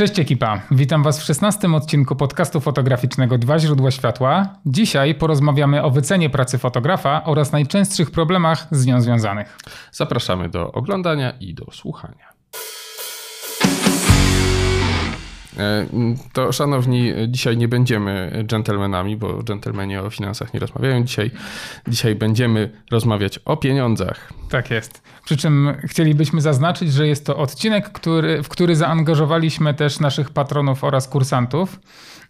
Cześć ekipa, witam Was w 16 odcinku podcastu fotograficznego Dwa źródła światła. Dzisiaj porozmawiamy o wycenie pracy fotografa oraz najczęstszych problemach z nią związanych. Zapraszamy do oglądania i do słuchania. E, to szanowni, dzisiaj nie będziemy dżentelmenami, bo dżentelmeni o finansach nie rozmawiają. Dzisiaj, dzisiaj będziemy rozmawiać o pieniądzach. Tak jest. Przy czym chcielibyśmy zaznaczyć, że jest to odcinek, który, w który zaangażowaliśmy też naszych patronów oraz kursantów.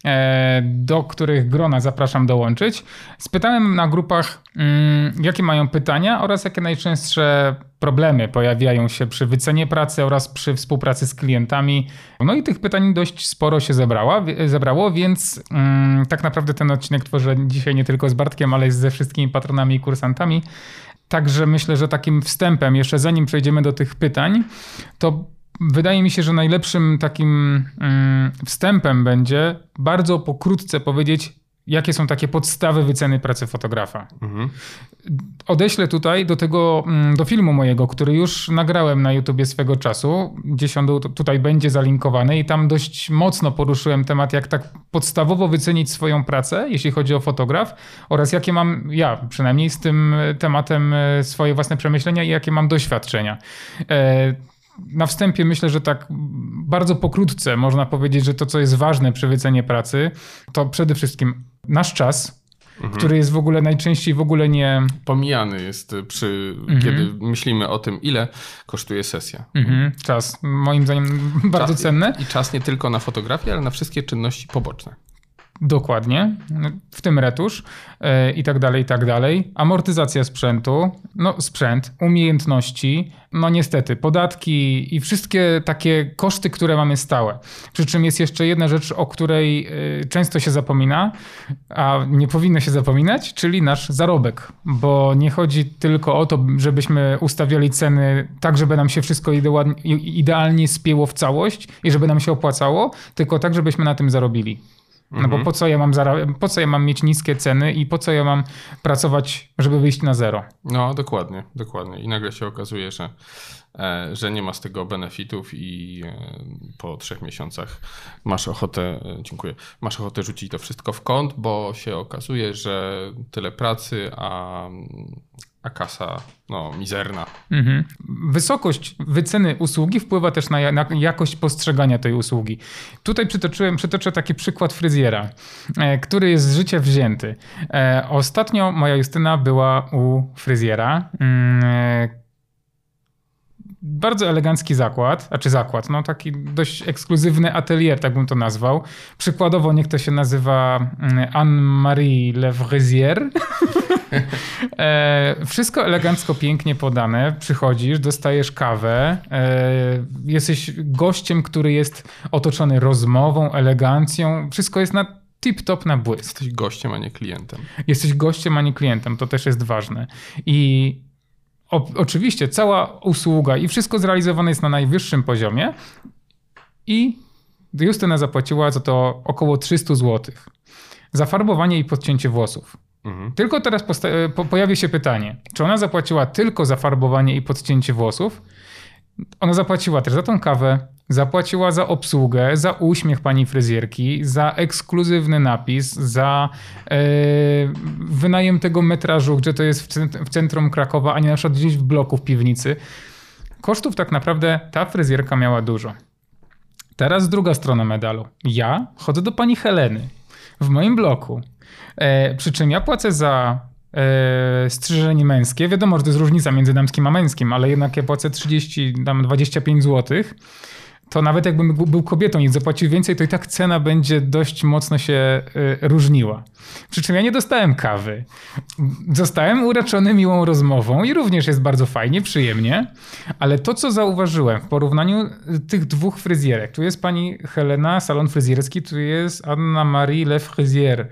E, do których grona zapraszam dołączyć. Spytałem na grupach, mm, jakie mają pytania oraz jakie najczęstsze problemy pojawiają się przy wycenie pracy oraz przy współpracy z klientami. No i tych pytań dość sporo się zebrała, zebrało, więc mm, tak naprawdę ten odcinek tworzę dzisiaj nie tylko z Bartkiem, ale ze wszystkimi patronami i kursantami. Także myślę, że takim wstępem, jeszcze zanim przejdziemy do tych pytań, to wydaje mi się, że najlepszym takim mm, wstępem będzie bardzo pokrótce powiedzieć, jakie są takie podstawy wyceny pracy fotografa. Mhm. Odeślę tutaj do tego, mm, do filmu mojego, który już nagrałem na YouTubie swego czasu. Gdzieś on tutaj będzie zalinkowany i tam dość mocno poruszyłem temat, jak tak podstawowo wycenić swoją pracę, jeśli chodzi o fotograf oraz jakie mam, ja przynajmniej z tym tematem e, swoje własne przemyślenia i jakie mam doświadczenia. Na wstępie myślę, że tak bardzo pokrótce można powiedzieć, że to, co jest ważne przy wycenie pracy, to przede wszystkim nasz czas, mhm. który jest w ogóle najczęściej w ogóle nie. Pomijany jest przy, mhm. kiedy myślimy o tym, ile kosztuje sesja. Mhm. Czas, moim zdaniem, bardzo czas, cenny. I czas nie tylko na fotografię, ale na wszystkie czynności poboczne. Dokładnie, w tym retusz yy, i tak dalej, i tak dalej. Amortyzacja sprzętu, no sprzęt, umiejętności, no niestety, podatki i wszystkie takie koszty, które mamy stałe. Przy czym jest jeszcze jedna rzecz, o której yy, często się zapomina, a nie powinno się zapominać, czyli nasz zarobek, bo nie chodzi tylko o to, żebyśmy ustawiali ceny tak, żeby nam się wszystko idealnie spięło w całość i żeby nam się opłacało, tylko tak, żebyśmy na tym zarobili. No bo mhm. po co, ja mam po co ja mam mieć niskie ceny i po co ja mam pracować, żeby wyjść na zero? No, dokładnie, dokładnie. I nagle się okazuje, że, e, że nie ma z tego benefitów i e, po trzech miesiącach masz ochotę, e, dziękuję, masz ochotę rzucić to wszystko w kąt, bo się okazuje, że tyle pracy, a a kasa no, mizerna. Mhm. Wysokość wyceny usługi wpływa też na, na, jakość postrzegania tej usługi. Tutaj przytoczyłem, przytoczę taki przykład fryzjera, który jest z życia wzięty. Ostatnio moja Justyna była u fryzjera. Mm, e, bardzo elegancki zakład, a czy zakład, no taki dość ekskluzywny atelier, tak bym to nazwał. Przykładowo niech to się nazywa mm, Anne-Marie Le Frisier. E, wszystko elegancko, pięknie podane. Przychodzisz, dostajesz kawę, e, jesteś gościem, który jest otoczony rozmową, elegancją. Wszystko jest na tip-top na błysk. Jesteś gościem, a nie klientem. Jesteś gościem, a nie klientem. To też jest ważne. I o, oczywiście cała usługa i wszystko zrealizowane jest na najwyższym poziomie i Justyna zapłaciła za to około 300 zł. Za farbowanie i podcięcie włosów. Mhm. Tylko teraz po pojawi się pytanie, czy ona zapłaciła tylko za farbowanie i podcięcie włosów? Ona zapłaciła też za tą kawę, zapłaciła za obsługę, za uśmiech pani fryzjerki, za ekskluzywny napis, za yy, wynajem tego metrażu, gdzie to jest w, centrum Krakowa, a nie na przykład gdzieś w bloku w piwnicy. Kosztów tak naprawdę ta fryzjerka miała dużo. Teraz druga strona medalu. Ja chodzę do pani Heleny w moim bloku. E, przy czym ja płacę za e, strzyżenie męskie. Wiadomo, że to jest różnica między damskim a męskim, ale jednak ja płacę 30, tam 25 zł to nawet jakbym był kobietą i zapłacił więcej, to i tak cena będzie dość mocno się y, różniła. Przy czym ja nie dostałem kawy. Zostałem uraczony miłą rozmową i również jest bardzo fajnie, przyjemnie, ale to, co zauważyłem w porównaniu tych dwóch fryzjerek, tu jest pani Helena, salon fryzjerski, tu jest Anna Marie Le Fryzier.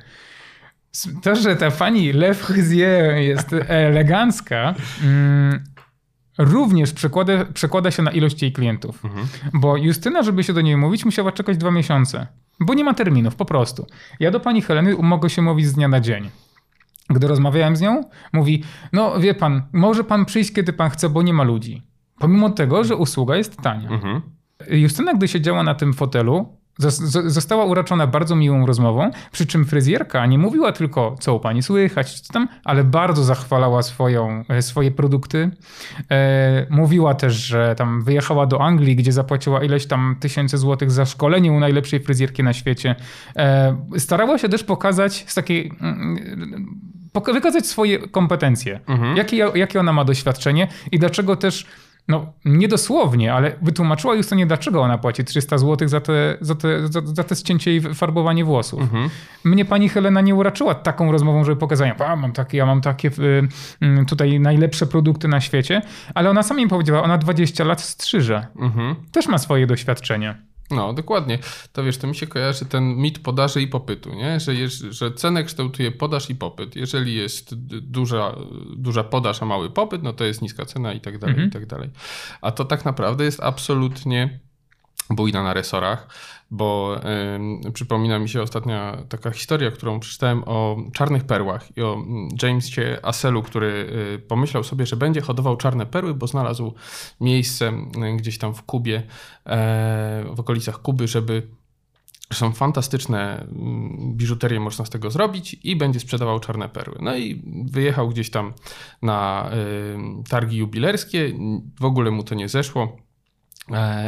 To, że ta pani Le Fryzier jest elegancka, mm, również przekłada, przekłada się na ilość jej klientów. Mhm. Bo Justyna, żeby się do niej mówić, musiała czekać dwa miesiące. Bo nie ma terminów, po prostu. Ja do pani Heleny mogę się mówić z dnia na dzień. Gdy rozmawiałem z nią, mówi: No, wie pan, może pan przyjść, kiedy pan chce, bo nie ma ludzi. Pomimo tego, że usługa jest tania. Mhm. Justyna, gdy siedziała na tym fotelu, Została uraczona bardzo miłą rozmową, przy czym fryzjerka nie mówiła tylko, co u pani słychać, co tam, ale bardzo zachwalała swoją, e, swoje produkty. E, mówiła też, że tam wyjechała do Anglii, gdzie zapłaciła ileś tam tysięcy złotych za szkolenie u najlepszej fryzjerki na świecie. E, starała się też pokazać z takiej mm, wykazać swoje kompetencje. Mhm. Jakie, jakie ona ma doświadczenie i dlaczego też no niedosłownie, ale wytłumaczyła Justynie, dlaczego ona płaci 300 zł za te, za te, za, za te ścięcie i farbowanie włosów. Mhm. Mnie pani Helena nie uraczyła taką rozmową, żeby pokazać, a mam takie, ja mam takie y, y, tutaj najlepsze produkty na świecie, ale ona sama mi powiedziała, ona 20 lat strzyże. Mhm. Też ma swoje doświadczenie. No, dokładnie. To wiesz, to mi się kojarzy ten mit podaży i popytu, nie? Że, jest, że cenę kształtuje podaż i popyt. Jeżeli jest duża, duża podaż, a mały popyt, no to jest niska cena i tak dalej, mhm. i tak dalej. A to tak naprawdę jest absolutnie bujna na resorach bo y, przypomina mi się ostatnia taka historia, którą przeczytałem o czarnych perłach i o mm, Jamesie Asselu, który y, pomyślał sobie, że będzie hodował czarne perły, bo znalazł miejsce y, gdzieś tam w Kubie, y, w okolicach Kuby, żeby są fantastyczne mm, biżuterie, można z tego zrobić i będzie sprzedawał czarne perły. No i wyjechał gdzieś tam na targi jubilerskie, w ogóle mu to nie zeszło E,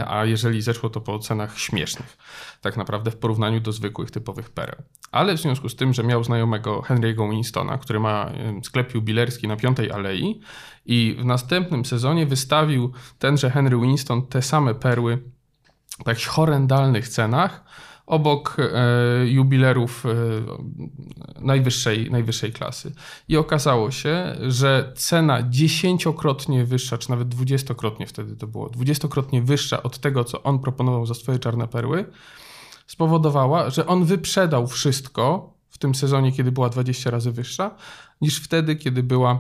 a jeżeli zeszło to po cenach śmiesznych, tak naprawdę w porównaniu do zwykłych, typowych pereł. Ale w związku z tym, że miał znajomego Henry'ego Winstona, który ma sklep jubilerski na Piątej Alei i w następnym sezonie wystawił tenże Henry Winston te same perły w takich horrendalnych cenach, obok e, jubilerów e, najwyższej, najwyższej klasy. I okazało się, że cena dziesięciokrotnie wyższa, czy nawet dwudziestokrotnie wtedy to było, dwudziestokrotnie wyższa od tego, co on proponował za swoje czarne perły, spowodowała, że on wyprzedał wszystko w tym sezonie, kiedy była 20 razy wyższa, niż wtedy, kiedy była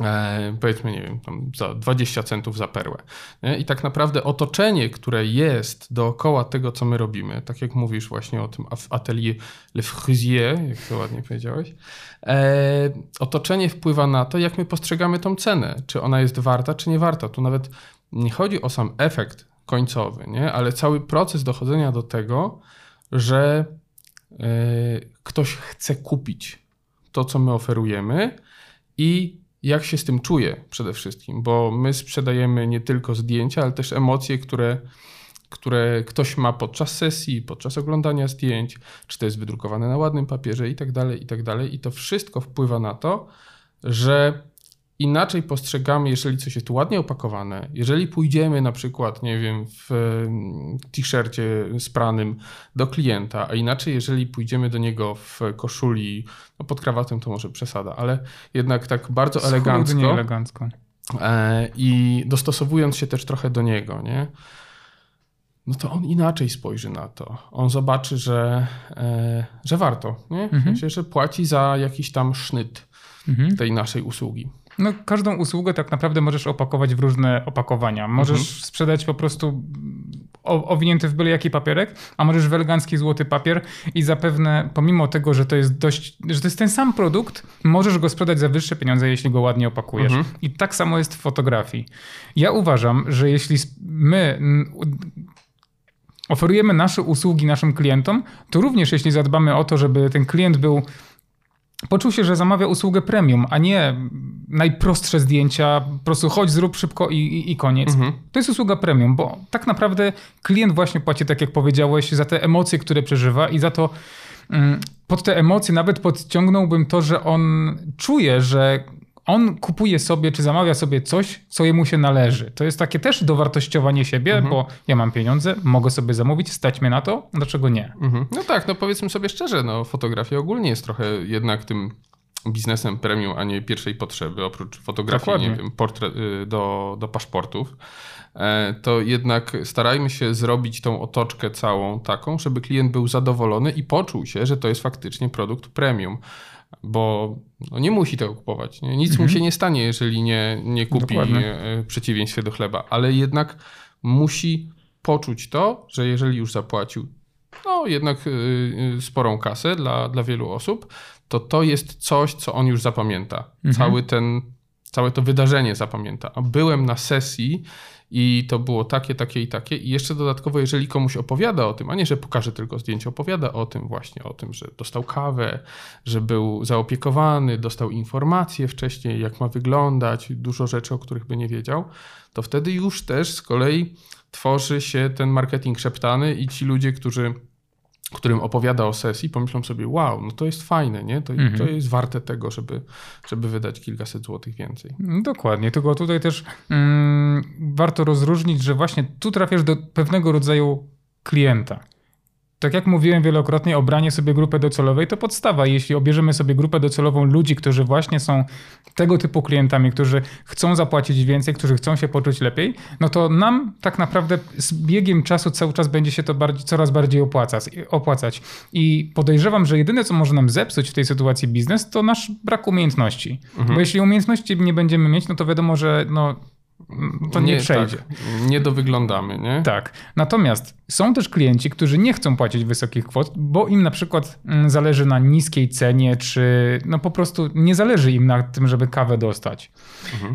e, powiedzmy, nie wiem, za 20 centów za perłę. Nie? I tak naprawdę otoczenie, które jest dookoła tego, co my robimy, tak jak mówisz właśnie o tym atelier Le Frusier, jak to ładnie powiedziałeś, e, otoczenie wpływa na to, jak my postrzegamy tą cenę, czy ona jest warta, czy nie warta. Tu nawet nie chodzi o sam efekt końcowy, nie? ale cały proces dochodzenia do tego, że e, ktoś chce kupić to, co my oferujemy i jak się z tym czuję przede wszystkim, bo my sprzedajemy nie tylko zdjęcia, ale też emocje, które, które ktoś ma podczas sesji, podczas oglądania zdjęć, czy to jest wydrukowane na ładnym papierze i tak dalej, i tak dalej. I to wszystko wpływa na to, że inaczej postrzegamy, jeżeli coś jest ładnie opakowane. Jeżeli pójdziemy na przykład, nie wiem, w t-shircie spranym do klienta, a inaczej, jeżeli pójdziemy do niego w koszuli, no pod krawatem to może przesada, ale jednak tak bardzo elegancko. elegancko. E, I dostosowując się też trochę do niego, nie? no to on inaczej spojrzy na to. On zobaczy, że, e, że warto, nie? W mhm. sensie, że płaci za jakiś tam sznyt mhm. tej naszej usługi. No, każdą usługę tak naprawdę możesz opakować w różne opakowania. Możesz mhm. sprzedać po prostu owinięty w byle jaki papierek, a możesz w elegancki złoty papier i zapewne pomimo tego, że to jest dość, że to jest ten sam produkt, możesz go sprzedać za wyższe pieniądze, jeśli go ładnie opakujesz. Mhm. I tak samo jest w fotografii. Ja uważam, że jeśli my oferujemy nasze usługi naszym klientom, to również jeśli zadbamy o to, żeby ten klient był poczuł się, że zamawia usługę premium, a nie najprostsze zdjęcia, po prostu chodź, zrób szybko i, i, i koniec. Mhm. To jest usługa premium, bo tak naprawdę klient właśnie płaci, tak jak powiedziałeś, za te emocje, które przeżywa i za to mm, pod te emocje nawet podciągnąłbym to, że on czuje, że on kupuje sobie, czy zamawia sobie coś, co jemu się należy. To jest takie też dowartościowanie siebie, Mhm. bo ja mam pieniądze, mogę sobie zamówić, stać mnie na to, dlaczego nie? Mhm. No tak, no powiedzmy sobie szczerze, no fotografia ogólnie jest trochę jednak tym biznesem premium, a nie pierwszej potrzeby, oprócz fotografii, Dokładnie. nie wiem, portret, y, do, do paszportów, e, to jednak starajmy się zrobić tą otoczkę całą taką, żeby klient był zadowolony i poczuł się, że to jest faktycznie produkt premium. Bo no nie musi tego kupować. Nic mu się nie stanie, jeżeli nie, nie kupi Dokładnie. e, w przeciwieństwie do chleba, ale jednak musi poczuć to, że jeżeli już zapłacił no jednak y, y, sporą kasę dla, dla wielu osób, to to jest coś, co on już zapamięta. Cały ten, całe to wydarzenie zapamięta. A byłem na sesji i to było takie, takie i takie. I jeszcze dodatkowo, jeżeli komuś opowiada o tym, a nie, że pokaże tylko zdjęcie, opowiada o tym właśnie, o tym, że dostał kawę, że był zaopiekowany, dostał informacje wcześniej, jak ma wyglądać, dużo rzeczy, o których by nie wiedział, to wtedy już też z kolei tworzy się ten marketing szeptany i ci ludzie, którzy którym opowiada o sesji, pomyślą sobie, wow, no to jest fajne, nie? To, to jest warte tego, żeby, żeby wydać kilkaset złotych więcej. Dokładnie, tylko tutaj też mm, warto rozróżnić, że właśnie tu trafiasz do pewnego rodzaju klienta. Tak jak mówiłem wielokrotnie, obranie sobie grupy docelowej to podstawa. Jeśli obierzemy sobie grupę docelową ludzi, którzy właśnie są tego typu klientami, którzy chcą zapłacić więcej, którzy chcą się poczuć lepiej, no to nam tak naprawdę z biegiem czasu cały czas będzie się to bardziej, coraz bardziej opłacać, opłacać. I podejrzewam, że jedyne, co może nam zepsuć w tej sytuacji biznes, to nasz brak umiejętności. Bo jeśli umiejętności nie będziemy mieć, no to wiadomo, że no, to nie, przejdzie. Tak, nie dowyglądamy, nie? Tak. Natomiast są też klienci, którzy nie chcą płacić wysokich kwot, bo im na przykład mm, zależy na niskiej cenie, czy no po prostu nie zależy im na tym, żeby kawę dostać.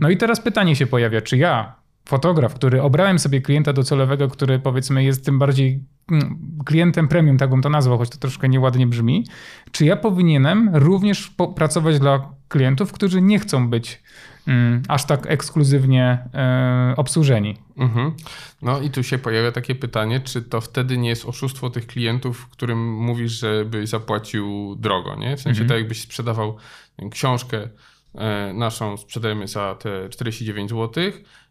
No i teraz pytanie się pojawia, czy ja, fotograf, który obrałem sobie klienta docelowego, który powiedzmy jest tym bardziej mm, klientem premium, tak bym to nazwał, choć to troszkę nieładnie brzmi, czy ja powinienem również pracować dla klientów, którzy nie chcą być mm, aż tak ekskluzywnie e, obsłużeni? Mhm. No i tu się pojawia takie pytanie, czy to wtedy nie jest oszustwo tych klientów, którym mówisz, żeby zapłacił drogo, nie? W sensie tak jakbyś sprzedawał książkę e, naszą, sprzedajemy za te 49 zł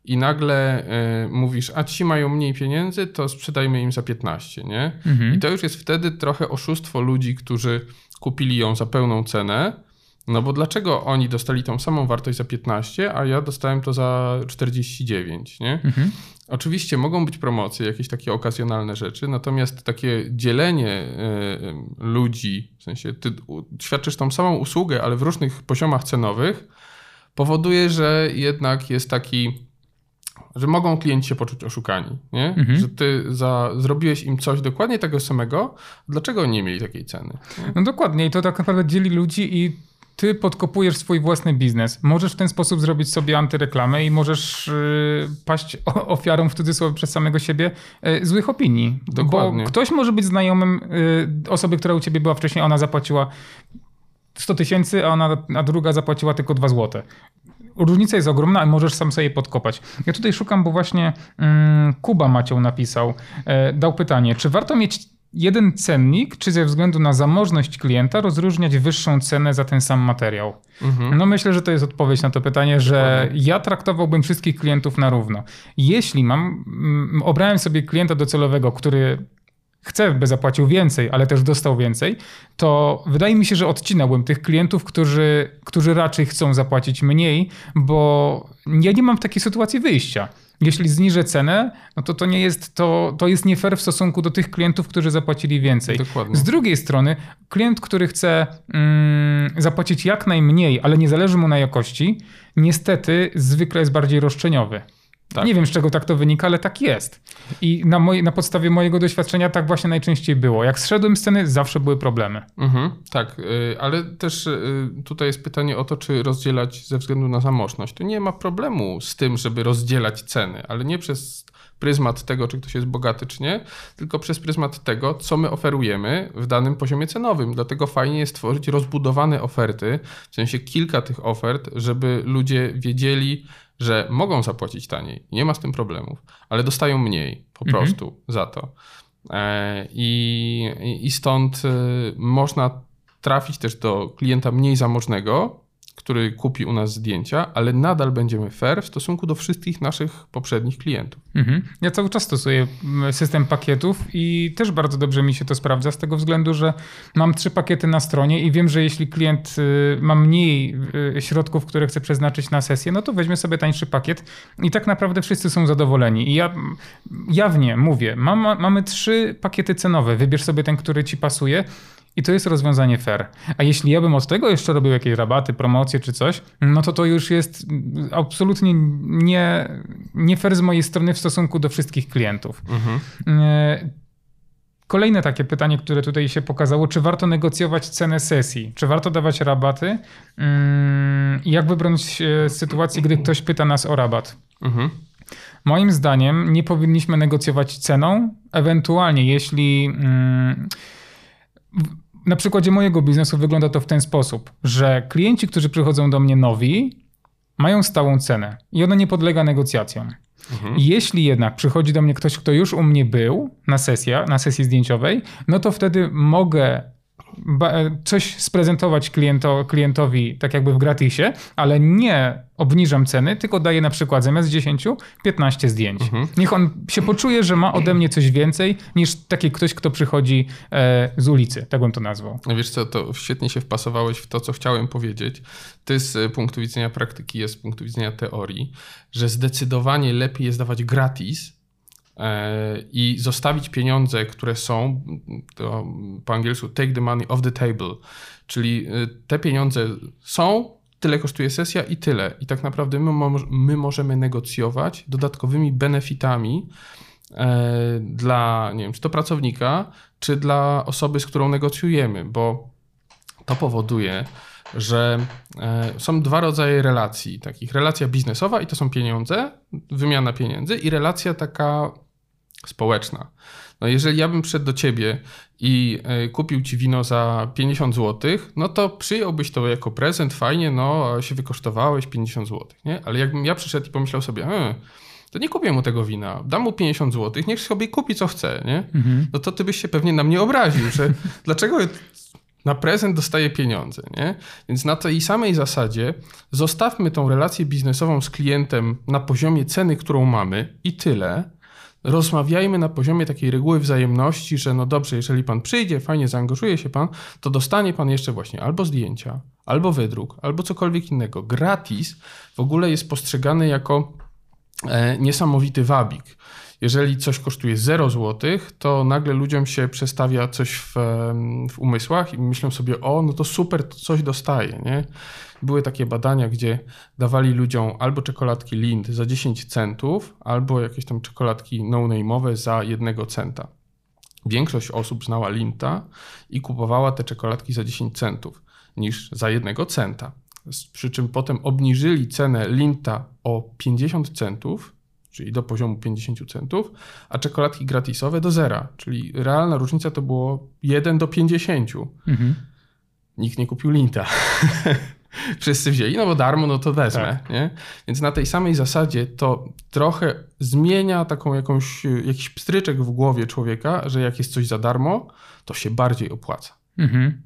i nagle e, mówisz, a ci mają mniej pieniędzy, to sprzedajmy im za 15, nie? I to już jest wtedy trochę oszustwo ludzi, którzy kupili ją za pełną cenę, no bo dlaczego oni dostali tą samą wartość za 15, a ja dostałem to za 49, nie? Oczywiście mogą być promocje, jakieś takie okazjonalne rzeczy, natomiast takie dzielenie e, e, ludzi, w sensie ty świadczysz tą samą usługę, ale w różnych poziomach cenowych, powoduje, że jednak jest taki, że mogą klienci się poczuć oszukani, nie? Że ty za, zrobiłeś im coś dokładnie tego samego, dlaczego oni nie mieli takiej ceny? Nie? No dokładnie, i to tak naprawdę dzieli ludzi i ty podkopujesz swój własny biznes. Możesz w ten sposób zrobić sobie antyreklamę i możesz yy, paść ofiarą w cudzysłowie przez samego siebie yy, złych opinii. Dokładnie. Bo ktoś może być znajomym yy, osoby, która u ciebie była wcześniej, ona zapłaciła 100 tysięcy, a, ona, a druga zapłaciła tylko 2 złote. Różnica jest ogromna, a możesz sam sobie podkopać. Ja tutaj szukam, bo właśnie mm, Kuba Macią napisał, e, dał pytanie, czy warto mieć jeden cennik, czy ze względu na zamożność klienta rozróżniać wyższą cenę za ten sam materiał? No myślę, że to jest odpowiedź na to pytanie, że ja traktowałbym wszystkich klientów na równo. Jeśli mam, mm, obrałem sobie klienta docelowego, który chce, by zapłacił więcej, ale też dostał więcej, to wydaje mi się, że odcinałbym tych klientów, którzy, którzy raczej chcą zapłacić mniej, bo ja nie mam w takiej sytuacji wyjścia. Jeśli zniżę cenę, no to to nie jest, to, to jest nie fair w stosunku do tych klientów, którzy zapłacili więcej. Dokładnie. Z drugiej strony, klient, który chce mm, zapłacić jak najmniej, ale nie zależy mu na jakości, niestety zwykle jest bardziej roszczeniowy. Tak. Nie wiem, z czego tak to wynika, ale tak jest. I na, moj, na podstawie mojego doświadczenia tak właśnie najczęściej było. Jak zszedłem z sceny, zawsze były problemy. Mhm, tak, y, ale też y, tutaj jest pytanie o to, czy rozdzielać ze względu na zamożność. Tu nie ma problemu z tym, żeby rozdzielać ceny, ale nie przez pryzmat tego, czy ktoś jest bogaty, czy nie, tylko przez pryzmat tego, co my oferujemy w danym poziomie cenowym. Dlatego fajnie jest tworzyć rozbudowane oferty, w sensie kilka tych ofert, żeby ludzie wiedzieli, że mogą zapłacić taniej, nie ma z tym problemów, ale dostają mniej po prostu za to. E, I, i- stąd y, można trafić też do klienta mniej zamożnego, który kupi u nas zdjęcia, ale nadal będziemy fair w stosunku do wszystkich naszych poprzednich klientów. Mhm. Ja cały czas stosuję mm, system pakietów i też bardzo dobrze mi się to sprawdza z tego względu, że mam trzy pakiety na stronie i wiem, że jeśli klient y, ma mniej y, środków, które chce przeznaczyć na sesję, no to weźmie sobie tańszy pakiet i tak naprawdę wszyscy są zadowoleni. I ja jawnie mówię, mam, mamy trzy pakiety cenowe, wybierz sobie ten, który ci pasuje i to jest rozwiązanie fair. A jeśli ja bym od tego jeszcze robił jakieś rabaty, promocje czy coś, no to to już jest absolutnie nie, nie fair z mojej strony w stosunku do wszystkich klientów. Mhm. E, kolejne takie pytanie, które tutaj się pokazało, czy warto negocjować cenę sesji? Czy warto dawać rabaty? Mm, jak wybrać sytuacji, gdy ktoś pyta nas o rabat? Mhm. Moim zdaniem nie powinniśmy negocjować ceną. Ewentualnie, jeśli. Mm, na przykładzie mojego biznesu wygląda to w ten sposób, że klienci, którzy przychodzą do mnie nowi, mają stałą cenę i ona nie podlega negocjacjom. Mhm. Jeśli jednak przychodzi do mnie ktoś, kto już u mnie był na, sesja, na sesji zdjęciowej, no to wtedy mogę coś sprezentować kliento, klientowi tak jakby w gratisie, ale nie obniżam ceny, tylko daję na przykład zamiast 10, 15 zdjęć. Mhm. Niech on się poczuje, że ma ode mnie coś więcej niż taki ktoś, kto przychodzi e, z ulicy, tak bym to nazwał. No wiesz co, to świetnie się wpasowałeś w to, co chciałem powiedzieć. To z e, punktu widzenia praktyki, jest z punktu widzenia teorii, że zdecydowanie lepiej jest dawać gratis, E, i zostawić pieniądze, które są, to po angielsku take the money off the table, czyli e, te pieniądze są, tyle kosztuje sesja i tyle. I tak naprawdę my, my możemy negocjować dodatkowymi benefitami e, dla, nie wiem, czy to pracownika, czy dla osoby, z którą negocjujemy, bo to powoduje, że są dwa rodzaje relacji, takich relacja biznesowa i to są pieniądze, wymiana pieniędzy i relacja taka społeczna. No jeżeli ja bym przyszedł do ciebie i e, kupił ci wino za 50 zł, no to przyjąłbyś to jako prezent, fajnie, no się wykosztowałeś 50 zł, nie? Ale jakbym ja przyszedł i pomyślał sobie, hmm, to nie kupię mu tego wina, dam mu 50 zł, niech sobie kupi co chce, nie? Mhm. No to ty byś się pewnie na mnie obraził, że dlaczego na prezent dostaje pieniądze, nie? Więc na tej samej zasadzie zostawmy tą relację biznesową z klientem na poziomie ceny, którą mamy i tyle, rozmawiajmy na poziomie takiej reguły wzajemności, że no dobrze, jeżeli pan przyjdzie, fajnie zaangażuje się pan, to dostanie pan jeszcze właśnie albo zdjęcia, albo wydruk, albo cokolwiek innego. Gratis w ogóle jest postrzegany jako e, niesamowity wabik. Jeżeli coś kosztuje 0 zł, to nagle ludziom się przestawia coś w, w umysłach i myślą sobie, o, no to super, to coś dostaje, nie? Były takie badania, gdzie dawali ludziom albo czekoladki Lind za 10 centów, albo jakieś tam czekoladki no-name'owe za 1 centa. Większość osób znała Linta i kupowała te czekoladki za 10 centów niż za 1 centa. Przy czym potem obniżyli cenę Linta o 50 centów, czyli do poziomu 50 centów, a czekoladki gratisowe do zera, czyli realna różnica to było 1 do 50. Mhm. Nikt nie kupił Linta. wszyscy wzięli, no bo darmo, no to wezmę, tak. nie? Więc na tej samej zasadzie to trochę zmienia taką jakąś, jakiś pstryczek w głowie człowieka, że jak jest coś za darmo, to się bardziej opłaca. Mhm.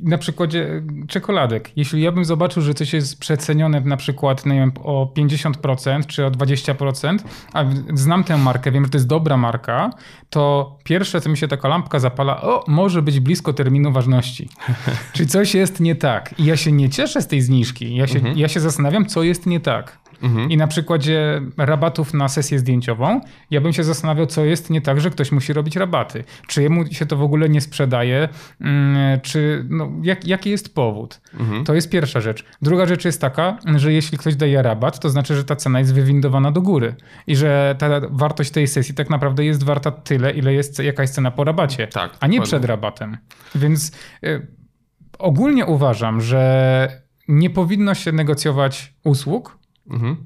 Na przykładzie czekoladek. Jeśli ja bym zobaczył, że coś jest przecenione na przykład nie wiem, o 50% czy o 20%, a znam tę markę, wiem, że to jest dobra marka, to pierwsze, co mi się taka lampka zapala, o, może być blisko terminu ważności. Czy coś jest nie tak. I ja się nie cieszę z tej zniżki. Ja się, mhm. ja się zastanawiam, co jest nie tak. Mhm. I na przykładzie rabatów na sesję zdjęciową, ja bym się zastanawiał, co jest nie tak, że ktoś musi robić rabaty. Czy jemu się to w ogóle nie sprzedaje, mm, czy no, jak, jaki jest powód. Mhm. To jest pierwsza rzecz. Druga rzecz jest taka, że jeśli ktoś daje rabat, to znaczy, że ta cena jest wywindowana do góry i że ta wartość tej sesji tak naprawdę jest warta tyle, ile jest jakaś cena po rabacie, tak, a nie przed rabatem. Więc y, ogólnie uważam, że nie powinno się negocjować usług, Mhm.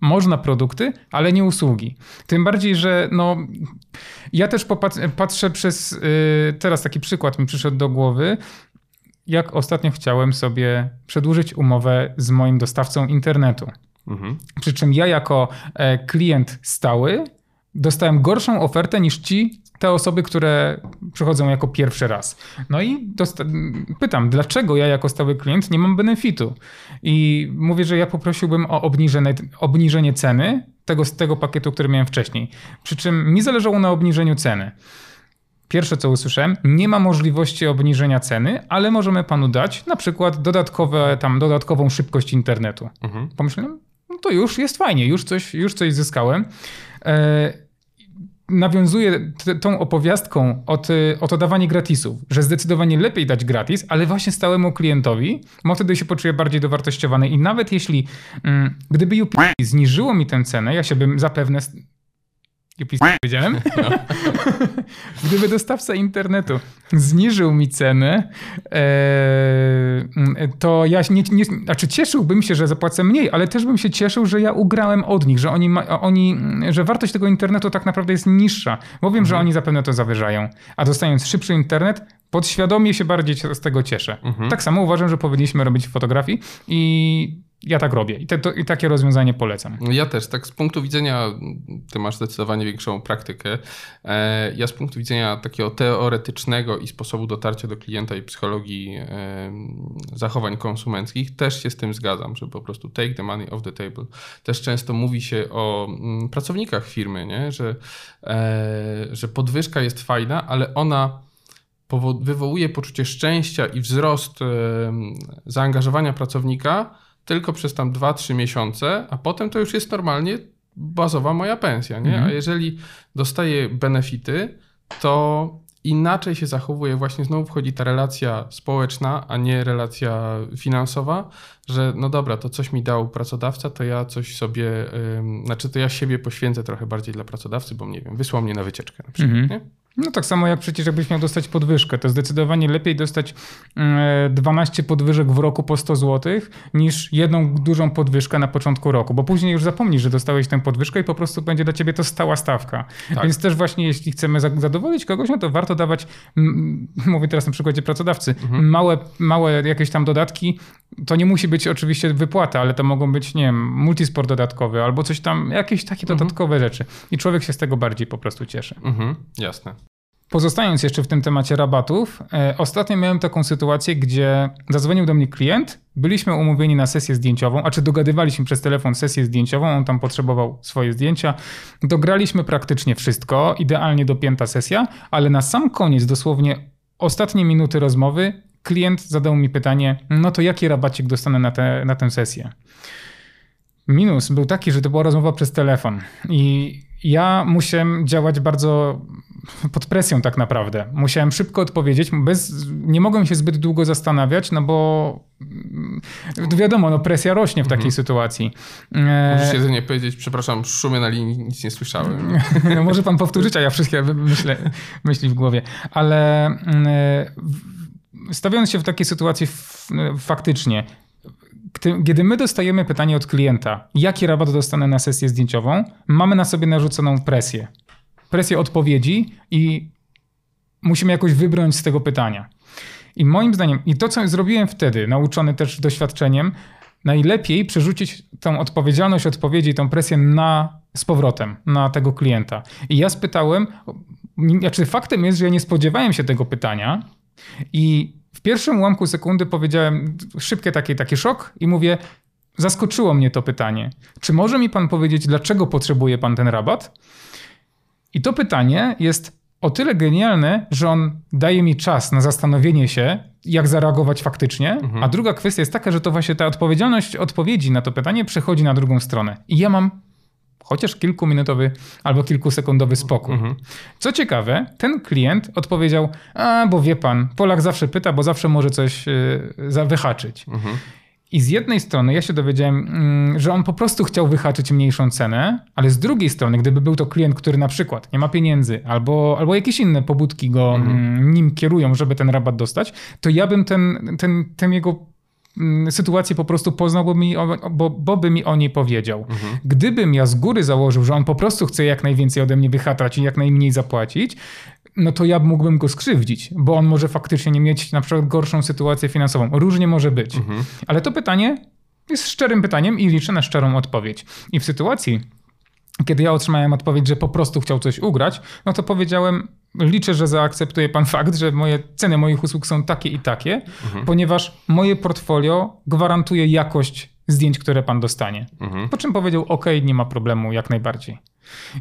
Można produkty, ale nie usługi. Tym bardziej, że no, ja też patrzę przez. Yy, teraz taki przykład mi przyszedł do głowy. Jak ostatnio chciałem sobie przedłużyć umowę z moim dostawcą internetu. Mhm. Przy czym ja, jako e, klient stały, dostałem gorszą ofertę niż ci, te osoby, które przychodzą jako pierwszy raz. No i pytam, dlaczego ja jako stały klient nie mam benefitu? I mówię, że ja poprosiłbym o obniżenie, obniżenie ceny tego, z tego pakietu, który miałem wcześniej. Przy czym mi zależało na obniżeniu ceny. Pierwsze, co usłyszałem, nie ma możliwości obniżenia ceny, ale możemy panu dać na przykład dodatkowe, tam, dodatkową szybkość internetu. Mhm. Pomyślałem, no to już jest fajnie, już coś, już coś zyskałem. E, nawiązuje tą opowiastką od, o to dawanie gratisów, że zdecydowanie lepiej dać gratis, ale właśnie stałemu klientowi, bo wtedy się poczuje bardziej dowartościowany i nawet jeśli mm, gdyby UPI zniżyło mi tę cenę, ja się bym zapewne UPC powiedziałem. No. Gdyby dostawca internetu zniżył mi cenę, e, to ja nie, nie, znaczy cieszyłbym się, że zapłacę mniej, ale też bym się cieszył, że ja ugrałem od nich, że oni, ma, oni że wartość tego internetu tak naprawdę jest niższa, bo wiem, mhm. że oni zapewne to zawyżają. A dostając szybszy internet, podświadomie się bardziej z tego cieszę. Mhm. Tak samo uważam, że powinniśmy robić fotografii i ja tak robię i, te, to, i, takie rozwiązanie polecam. Ja też, tak z punktu widzenia, ty masz zdecydowanie większą praktykę. E, ja z punktu widzenia takiego teoretycznego i sposobu dotarcia do klienta i psychologii e, zachowań konsumenckich też się z tym zgadzam, że po prostu take the money off the table. Też często mówi się o mm, pracownikach firmy, nie? Że, e, że podwyżka jest fajna, ale ona wywołuje poczucie szczęścia i wzrost zaangażowania pracownika, tylko przez tam 2-3 miesiące, a potem to już jest normalnie bazowa moja pensja, nie? Mhm. A jeżeli dostaję benefity, to inaczej się zachowuje, właśnie znowu wchodzi ta relacja społeczna, a nie relacja finansowa, że no dobra, to coś mi dał pracodawca, to ja coś sobie, yy, znaczy to ja siebie poświęcę trochę bardziej dla pracodawcy, bo nie wiem, wysłał mnie na wycieczkę na przykład, mhm. nie? No tak samo jak przecież jakbyś miał dostać podwyżkę, to zdecydowanie lepiej dostać 12 mm, podwyżek w roku po 100 zł niż jedną dużą podwyżkę na początku roku, bo później już zapomnisz, że dostałeś tę podwyżkę i po prostu będzie dla ciebie to stała stawka. Tak. Więc też właśnie jeśli chcemy zadowolić kogoś, no to warto dawać, mówię teraz na przykładzie pracodawcy, mhm. małe, małe jakieś tam dodatki. To nie musi być oczywiście wypłata, ale to mogą być, nie wiem, multisport dodatkowy albo coś tam, jakieś takie mhm. dodatkowe rzeczy. I człowiek się z tego bardziej po prostu cieszy. Mhm. Jasne. Pozostając jeszcze w tym temacie rabatów, e, ostatnio miałem taką sytuację, gdzie zadzwonił do mnie klient, byliśmy umówieni na sesję zdjęciową, a czy dogadywaliśmy przez telefon sesję zdjęciową, on tam potrzebował swoje zdjęcia. Dograliśmy praktycznie wszystko, idealnie dopięta sesja, ale na sam koniec, dosłownie ostatnie minuty rozmowy, klient zadał mi pytanie, no to jaki rabacik dostanę na, te, na tę sesję? Minus był taki, że to była rozmowa przez telefon i ja musiałem działać bardzo pod presją tak naprawdę. Musiałem szybko odpowiedzieć, bez, nie mogłem się zbyt długo zastanawiać, no bo mm, wiadomo, no presja rośnie w takiej mhm. sytuacji. Możesz e, jedynie powiedzieć, przepraszam, szumie na linii, nic nie słyszałem. No, może pan powtórzyć, a ja wszystkie myślę, myśli w głowie. Ale mm, stawiając się w takiej sytuacji faktycznie, kiedy my dostajemy pytanie od klienta, jaki rabat dostanę na sesję zdjęciową, mamy na sobie narzuconą presję presję odpowiedzi i musimy jakoś wybrnąć z tego pytania. I moim zdaniem, i to co zrobiłem wtedy, nauczony też doświadczeniem, najlepiej przerzucić tą odpowiedzialność odpowiedzi, tą presję na, z powrotem na tego klienta. I ja spytałem, znaczy faktem jest, że ja nie spodziewałem się tego pytania i w pierwszym ułamku sekundy powiedziałem szybkie taki, taki szok i mówię, zaskoczyło mnie to pytanie. Czy może mi pan powiedzieć, dlaczego potrzebuje pan ten rabat? I to pytanie jest o tyle genialne, że on daje mi czas na zastanowienie się, jak zareagować faktycznie. Mhm. A druga kwestia jest taka, że to właśnie ta odpowiedzialność odpowiedzi na to pytanie przechodzi na drugą stronę. I ja mam chociaż kilkuminutowy albo kilkusekundowy spokój. Mhm. Co ciekawe, ten klient odpowiedział: A, bo wie pan, Polak zawsze pyta, bo zawsze może coś yy, wyhaczyć. Mhm. I z jednej strony ja się dowiedziałem, mm, że on po prostu chciał wyhaczyć mniejszą cenę, ale z drugiej strony, gdyby był to klient, który na przykład nie ma pieniędzy albo, albo jakieś inne pobudki go mhm. nim kierują, żeby ten rabat dostać, to ja bym ten, ten, ten jego mm, sytuację po prostu poznał, bo, mi, bo, bo by mi o niej powiedział. Mhm. Gdybym ja z góry założył, że on po prostu chce jak najwięcej ode mnie wyhatrać i jak najmniej zapłacić, no to ja mógłbym go skrzywdzić, bo on może faktycznie nie mieć na przykład gorszą sytuację finansową. Różnie może być. Mhm. Ale to pytanie jest szczerym pytaniem i liczę na szczerą odpowiedź. I w sytuacji, kiedy ja otrzymałem odpowiedź, że po prostu chciał coś ugrać, no to powiedziałem, liczę, że zaakceptuje pan fakt, że moje ceny moich usług są takie i takie, mhm. ponieważ moje portfolio gwarantuje jakość zdjęć, które pan dostanie. Mhm. Po czym powiedział, ok, nie ma problemu, jak najbardziej.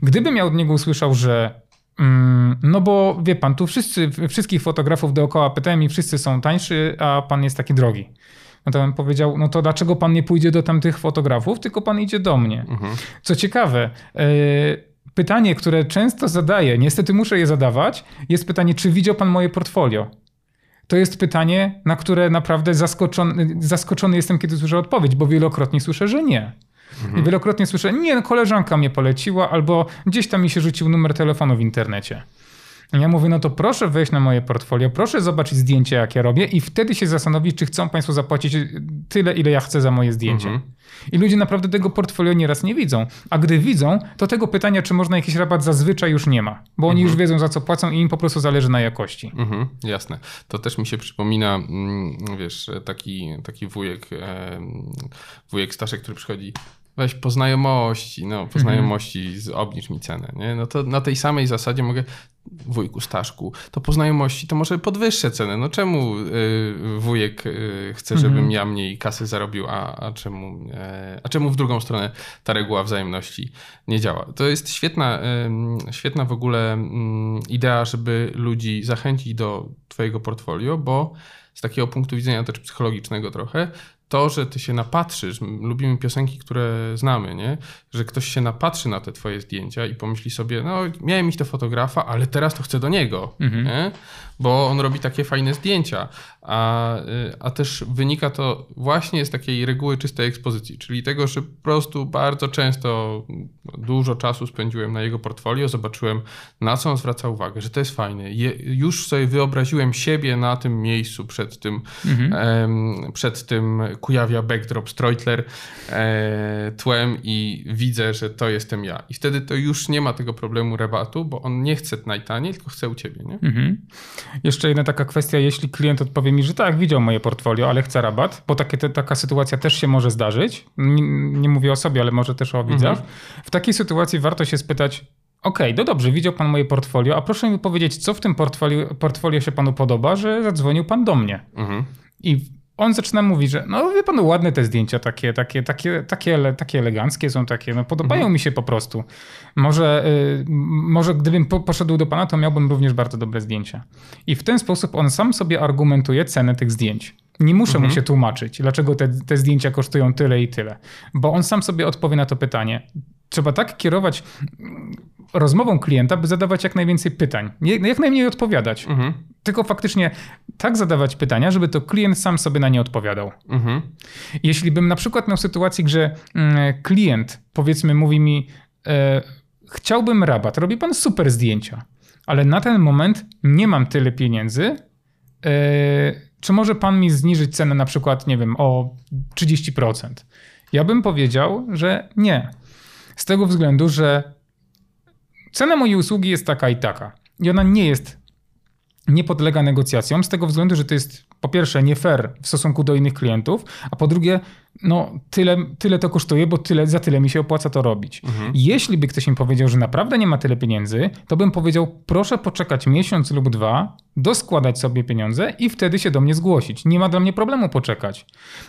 Gdybym ja od niego usłyszał, że mm, no bo wie pan, tu wszyscy, wszystkich fotografów dookoła pytałem i wszyscy są tańszy, a pan jest taki drogi. No to bym powiedział, no to dlaczego pan nie pójdzie do tamtych fotografów, tylko pan idzie do mnie. Mhm. Co ciekawe, yy, pytanie, które często zadaję, niestety muszę je zadawać, jest pytanie, czy widział pan moje portfolio? To jest pytanie, na które naprawdę zaskoczony, zaskoczony jestem, kiedy słyszę odpowiedź, bo wielokrotnie słyszę, że nie. Mhm. I wielokrotnie słyszę, nie, koleżanka mnie poleciła, albo gdzieś tam mi się rzucił numer telefonu w internecie. Ja mówię, no to proszę wejść na moje portfolio, proszę zobaczyć zdjęcia, jakie robię i wtedy się zastanowić, czy chcą Państwo zapłacić tyle, ile ja chcę za moje zdjęcie. Mhm. I ludzie naprawdę tego portfolio nieraz nie widzą. A gdy widzą, to tego pytania, czy można jakiś rabat zazwyczaj już nie ma, bo oni mhm. już wiedzą, za co płacą i im po prostu zależy na jakości. Mhm, jasne. To też mi się przypomina, mm, wiesz, taki, taki wujek, wujek Staszek, który przychodzi weź po znajomości, no po znajomości obniż mi cenę, nie? No to na tej samej zasadzie mogę, wujku Staszku, to po znajomości to może podwyższę cenę. No czemu y, wujek y, chce, żebym mhm. ja mniej kasy zarobił, a, a, czemu, e, a czemu w drugą stronę ta reguła wzajemności nie działa? To jest świetna, świetna w ogóle mm, idea, żeby ludzi zachęcić do twojego portfolio, bo z takiego punktu widzenia też psychologicznego trochę, to, że ty się napatrzysz, lubimy piosenki, które znamy, nie? Że ktoś się napatrzy na te twoje zdjęcia i pomyśli sobie, no miałem iść do fotografa, ale teraz to chcę do niego, mhm. nie? Bo on robi takie fajne zdjęcia. A, y, a też wynika to właśnie z takiej reguły czystej ekspozycji, czyli tego, że po prostu bardzo często dużo czasu spędziłem na jego portfolio, zobaczyłem na co on zwraca uwagę, że to jest fajne. Je, już sobie wyobraziłem siebie na tym miejscu przed tym, mhm. em, przed tym Kujawia Backdrop Streutler e, tłem i widzę, że to jestem ja. I wtedy to już nie ma tego problemu rabatu, bo on nie chce najtaniej, tylko chce u ciebie. Nie? Mhm. Jeszcze jedna taka kwestia, jeśli klient odpowie mi, że tak, widział moje portfolio, ale chce rabat, bo takie, te, taka sytuacja też się może zdarzyć. Nie, nie, mówię o sobie, ale może też o widzach. Mhm. W takiej sytuacji warto się spytać, Okej, okay, no dobrze, widział pan moje portfolio, a proszę mi powiedzieć, co w tym portfolio, portfolio się panu podoba, że zadzwonił pan do mnie. Mhm. I on zaczyna mówić, że no wie pan, ładne te zdjęcia, takie, takie, takie, takie, takie eleganckie są takie, no podobają mhm. mi się po prostu. Może, y, może gdybym po, poszedł do pana, to miałbym również bardzo dobre zdjęcia. I w ten sposób on sam sobie argumentuje cenę tych zdjęć. Nie muszę mhm. mu się tłumaczyć, dlaczego te, te zdjęcia kosztują tyle i tyle, bo on sam sobie odpowie na to pytanie. Trzeba tak kierować rozmową klienta, by zadawać jak najwięcej pytań, jak najmniej odpowiadać. Mhm. Tylko faktycznie tak zadawać pytania, żeby to klient sam sobie na nie odpowiadał. Mhm. Jeśli bym na przykład miał sytuację, że mm, klient powiedzmy mówi mi, e, chciałbym rabat, robi pan super zdjęcia, ale na ten moment nie mam tyle pieniędzy, e, czy może pan mi zniżyć cenę na przykład, nie wiem, o 30%? Ja bym powiedział, że nie. Z tego względu, że cena mojej usługi jest taka i taka. I ona nie jest, nie podlega negocjacjom, z tego względu, że to jest po pierwsze nie fair w stosunku do innych klientów, a po drugie no tyle, tyle to kosztuje, bo tyle, za tyle mi się opłaca to robić. Mhm. Jeśli by ktoś mi powiedział, że naprawdę nie ma tyle pieniędzy, to bym powiedział, proszę poczekać miesiąc lub dwa, doskładać sobie pieniądze i wtedy się do mnie zgłosić. Nie ma dla mnie problemu poczekać.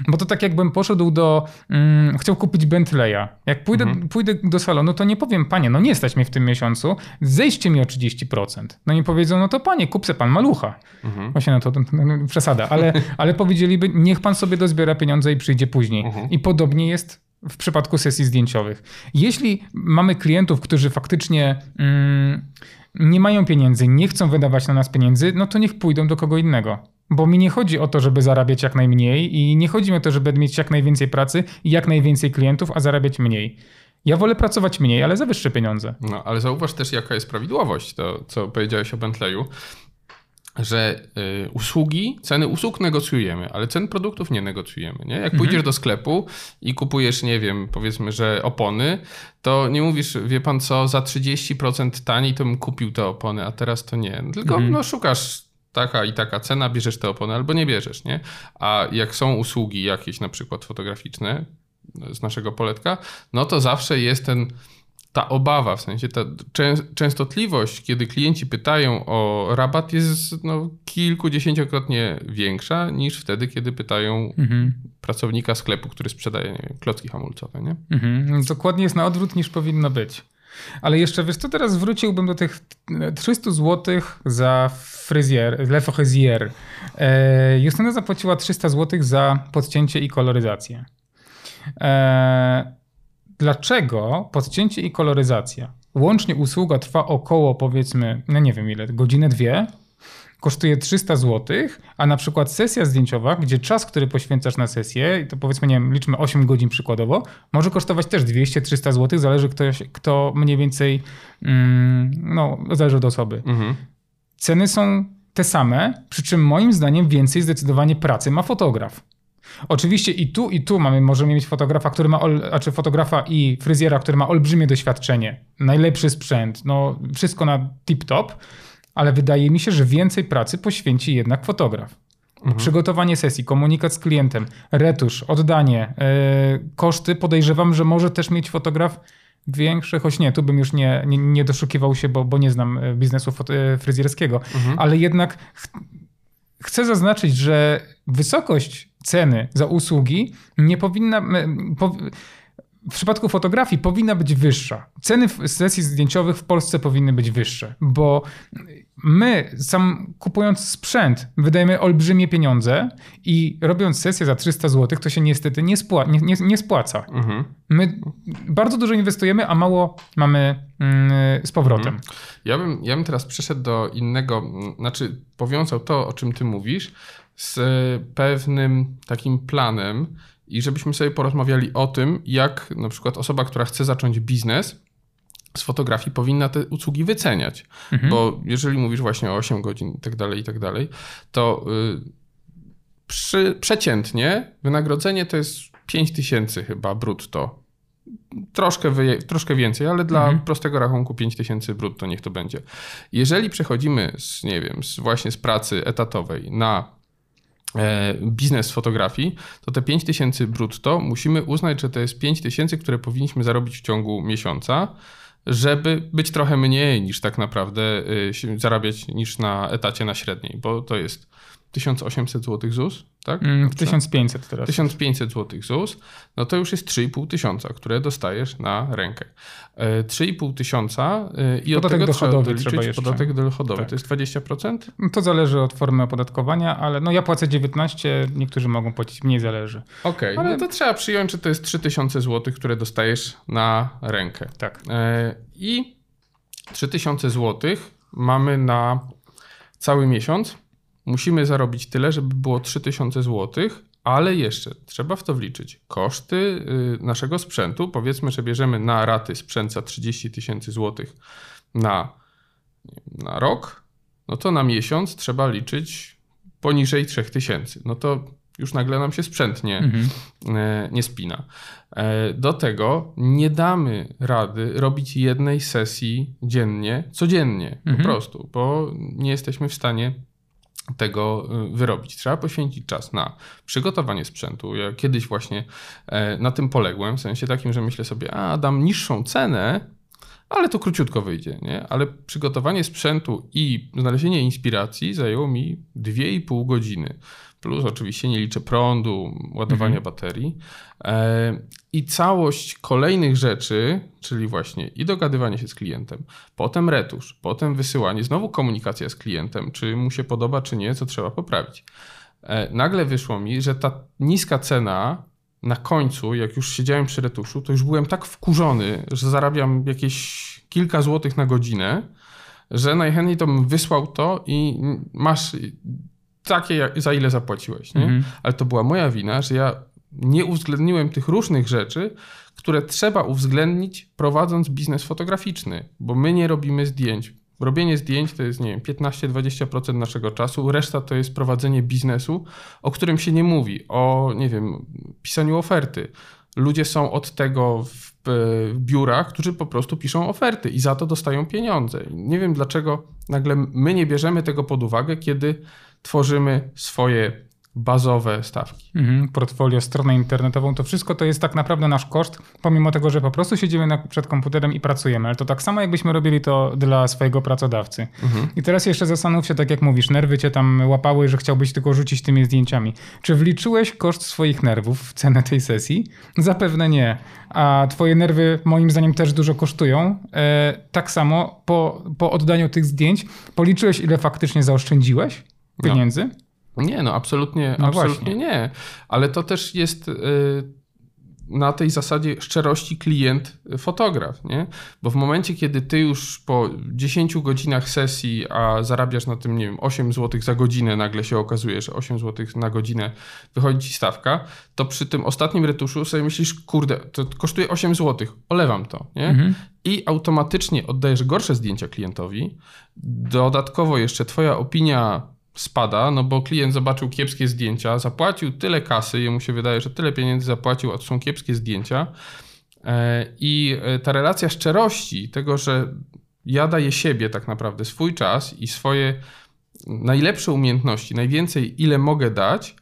Bo to tak jakbym poszedł do, mm, chciał kupić Bentleya. Jak pójdę, mhm. pójdę do salonu, to nie powiem, panie, no nie stać mnie w tym miesiącu, zejście mi o 30%. No nie powiedzą, no to panie, kup se pan malucha. Mhm. Właśnie no to, to, to, to przesada, ale, ale powiedzieliby, niech pan sobie dozbiera pieniądze i przyjdzie później później. Mhm. I podobnie jest w przypadku sesji zdjęciowych. Jeśli mamy klientów, którzy faktycznie mm, nie mają pieniędzy, nie chcą wydawać na nas pieniędzy, no to niech pójdą do kogo innego. Bo mi nie chodzi o to, żeby zarabiać jak najmniej i nie chodzi mi o to, żeby mieć jak najwięcej pracy i jak najwięcej klientów, a zarabiać mniej. Ja wolę pracować mniej, ale za wyższe pieniądze. No, ale zauważ też, jaka jest prawidłowość, to co powiedziałeś o Bentleyu że y, usługi, ceny usług negocjujemy, ale cen produktów nie negocjujemy. Nie? Jak mhm. pójdziesz do sklepu i kupujesz, nie wiem, powiedzmy, że opony, to nie mówisz, wie pan co, za 30% taniej to bym kupił te opony, a teraz to nie. Tylko mhm. no, szukasz taka i taka cena, bierzesz te opony albo nie bierzesz, nie? A jak są usługi jakieś na przykład fotograficzne z naszego poletka, no to zawsze jest ten ta obawa, w sensie ta częstotliwość, kiedy klienci pytają o rabat, jest no, kilkudziesięciokrotnie większa niż wtedy, kiedy pytają mhm. pracownika sklepu, który sprzedaje wiem, klocki hamulcowe. Nie? Mhm. Dokładnie jest na odwrót niż powinno być. Ale jeszcze wiesz, to teraz wróciłbym do tych 300 zł za fryzjer, Le Fryzier. E, Justyna zapłaciła 300 zł za podcięcie i koloryzację. E, dlaczego podcięcie i koloryzacja? Łącznie usługa trwa około powiedzmy, no nie wiem ile, godzinę, dwie, kosztuje 300 zł, a na przykład sesja zdjęciowa, gdzie czas, który poświęcasz na sesję, to powiedzmy, nie wiem, liczmy 8 godzin przykładowo, może kosztować też 200-300 zł, zależy ktoś, kto mniej więcej, mm, no, zależy od osoby. Mhm. Ceny są te same, przy czym moim zdaniem więcej zdecydowanie pracy ma fotograf. Oczywiście i tu, i tu mamy, możemy mieć fotografa, który ma, znaczy fotografa i fryzjera, który ma olbrzymie doświadczenie, najlepszy sprzęt, no wszystko na tip-top, ale wydaje mi się, że więcej pracy poświęci jednak fotograf. Mhm. Przygotowanie sesji, komunikat z klientem, retusz, oddanie, yy, koszty podejrzewam, że może też mieć fotograf większe, choć nie, tu bym już nie, nie, nie doszukiwał się, bo, bo nie znam e, biznesu e, fryzjerskiego, mhm. ale jednak ch chcę zaznaczyć, że wysokość ceny za usługi nie powinna. Po, w przypadku fotografii powinna być wyższa. Ceny sesji zdjęciowych w Polsce powinny być wyższe, bo my, sam kupując sprzęt, wydajemy olbrzymie pieniądze i robiąc sesję za 300 zł, to się niestety nie, spła nie, nie, nie spłaca. Mhm. My bardzo dużo inwestujemy, a mało mamy mm, z powrotem. Mhm. Ja, bym, ja bym teraz przeszedł do innego, znaczy powiązał to, o czym ty mówisz, z pewnym takim planem, i żebyśmy sobie porozmawiali o tym, jak na przykład osoba, która chce zacząć biznes z fotografii, powinna te usługi wyceniać. Mhm. Bo jeżeli mówisz właśnie o 8 godzin i tak dalej, i tak dalej, to yy, przy, przeciętnie wynagrodzenie to jest 5 tysięcy chyba brutto. Troszkę, wyje, troszkę więcej, ale dla mhm. prostego rachunku 5 tysięcy brutto niech to będzie. Jeżeli przechodzimy z, nie wiem, z właśnie z pracy etatowej na biznes fotografii, to te 5000 brutto musimy uznać, że to jest 5000, które powinniśmy zarobić w ciągu miesiąca, żeby być trochę mniej niż tak naprawdę e, zarabiać niż na etacie na średniej, bo to jest 1800 zł ZUS, tak? Mm, 1500 teraz. 1500 zł ZUS, no to już jest 3,5 tysiąca, które dostajesz na rękę. 3,5 e, tysiąca e, i podatek od tego dochodowy trzeba doliczyć podatek dochodowy. Tak. To jest 20%? No to zależy od formy opodatkowania, ale no ja płacę 19, niektórzy mogą płacić mniej, zależy. Okej, okay, ale... no to trzeba przyjąć, że to jest 3000 zł, które dostajesz na rękę. Tak. E, I 3000 zł mamy na cały miesiąc musimy zarobić tyle, żeby było 3000 zł, ale jeszcze trzeba w to wliczyć koszty y, naszego sprzętu. Powiedzmy, że bierzemy na raty sprzęt za 30 tysięcy złotych na, na rok, no to na miesiąc trzeba liczyć poniżej 3000. No to już nagle nam się sprzęt nie, mhm. E, nie spina. E, do tego nie damy rady robić jednej sesji dziennie, codziennie mhm. po prostu, bo nie jesteśmy w stanie tego y, wyrobić. Trzeba poświęcić czas na przygotowanie sprzętu. Ja kiedyś właśnie e, na tym poległem, w sensie takim, że myślę sobie, a dam niższą cenę, ale to króciutko wyjdzie, nie? Ale przygotowanie sprzętu i znalezienie inspiracji zajęło mi 2,5 godziny. Plus oczywiście nie liczę prądu, ładowania mhm. baterii. E, I całość kolejnych rzeczy, czyli właśnie i dogadywanie się z klientem, potem retusz, potem wysyłanie, znowu komunikacja z klientem, czy mu się podoba, czy nie, co trzeba poprawić. E, nagle wyszło mi, że ta niska cena na końcu, jak już siedziałem przy retuszu, to już byłem tak wkurzony, że zarabiam jakieś kilka złotych na godzinę, że najchętniej to bym wysłał to i masz takie, za ile zapłaciłeś. Nie? Mhm. Ale to była moja wina, że ja nie uwzględniłem tych różnych rzeczy, które trzeba uwzględnić prowadząc biznes fotograficzny, bo my nie robimy zdjęć. Robienie zdjęć to jest, nie wiem, 15-20% naszego czasu, reszta to jest prowadzenie biznesu, o którym się nie mówi, o, nie wiem, pisaniu oferty. Ludzie są od tego w biurach, którzy po prostu piszą oferty i za to dostają pieniądze. Nie wiem dlaczego nagle my nie bierzemy tego pod uwagę, kiedy tworzymy swoje bazowe stawki. Mhm, portfolio, stronę internetową, to wszystko to jest tak naprawdę nasz koszt, pomimo tego, że po prostu siedzimy na, przed komputerem i pracujemy, ale to tak samo jakbyśmy robili to dla swojego pracodawcy. Mhm. I teraz jeszcze zastanów się, tak jak mówisz, nerwy cię tam łapały, że chciałbyś tylko rzucić tymi zdjęciami. Czy wliczyłeś koszt swoich nerwów w cenę tej sesji? Zapewne nie. A twoje nerwy moim zdaniem też dużo kosztują. E, tak samo po, po oddaniu tych zdjęć policzyłeś, ile faktycznie zaoszczędziłeś pieniędzy? No. Nie, no absolutnie, no absolutnie nie. Ale to też jest y, na tej zasadzie szczerości klient-fotograf, nie? Bo w momencie, kiedy ty już po 10 godzinach sesji, a zarabiasz na tym, nie wiem, 8 zł za godzinę, nagle się okazuje, że 8 zł na godzinę wychodzi ci stawka, to przy tym ostatnim retuszu sobie myślisz, kurde, to kosztuje 8 zł, olewam to, nie? Mhm. I automatycznie oddajesz gorsze zdjęcia klientowi. Dodatkowo jeszcze twoja opinia spada, no bo klient zobaczył kiepskie zdjęcia, zapłacił tyle kasy, jemu się wydaje, że tyle pieniędzy zapłacił, a to są kiepskie zdjęcia. E, I e, ta relacja szczerości, tego, że ja daję siebie tak naprawdę, swój czas i swoje najlepsze umiejętności, najwięcej ile mogę dać,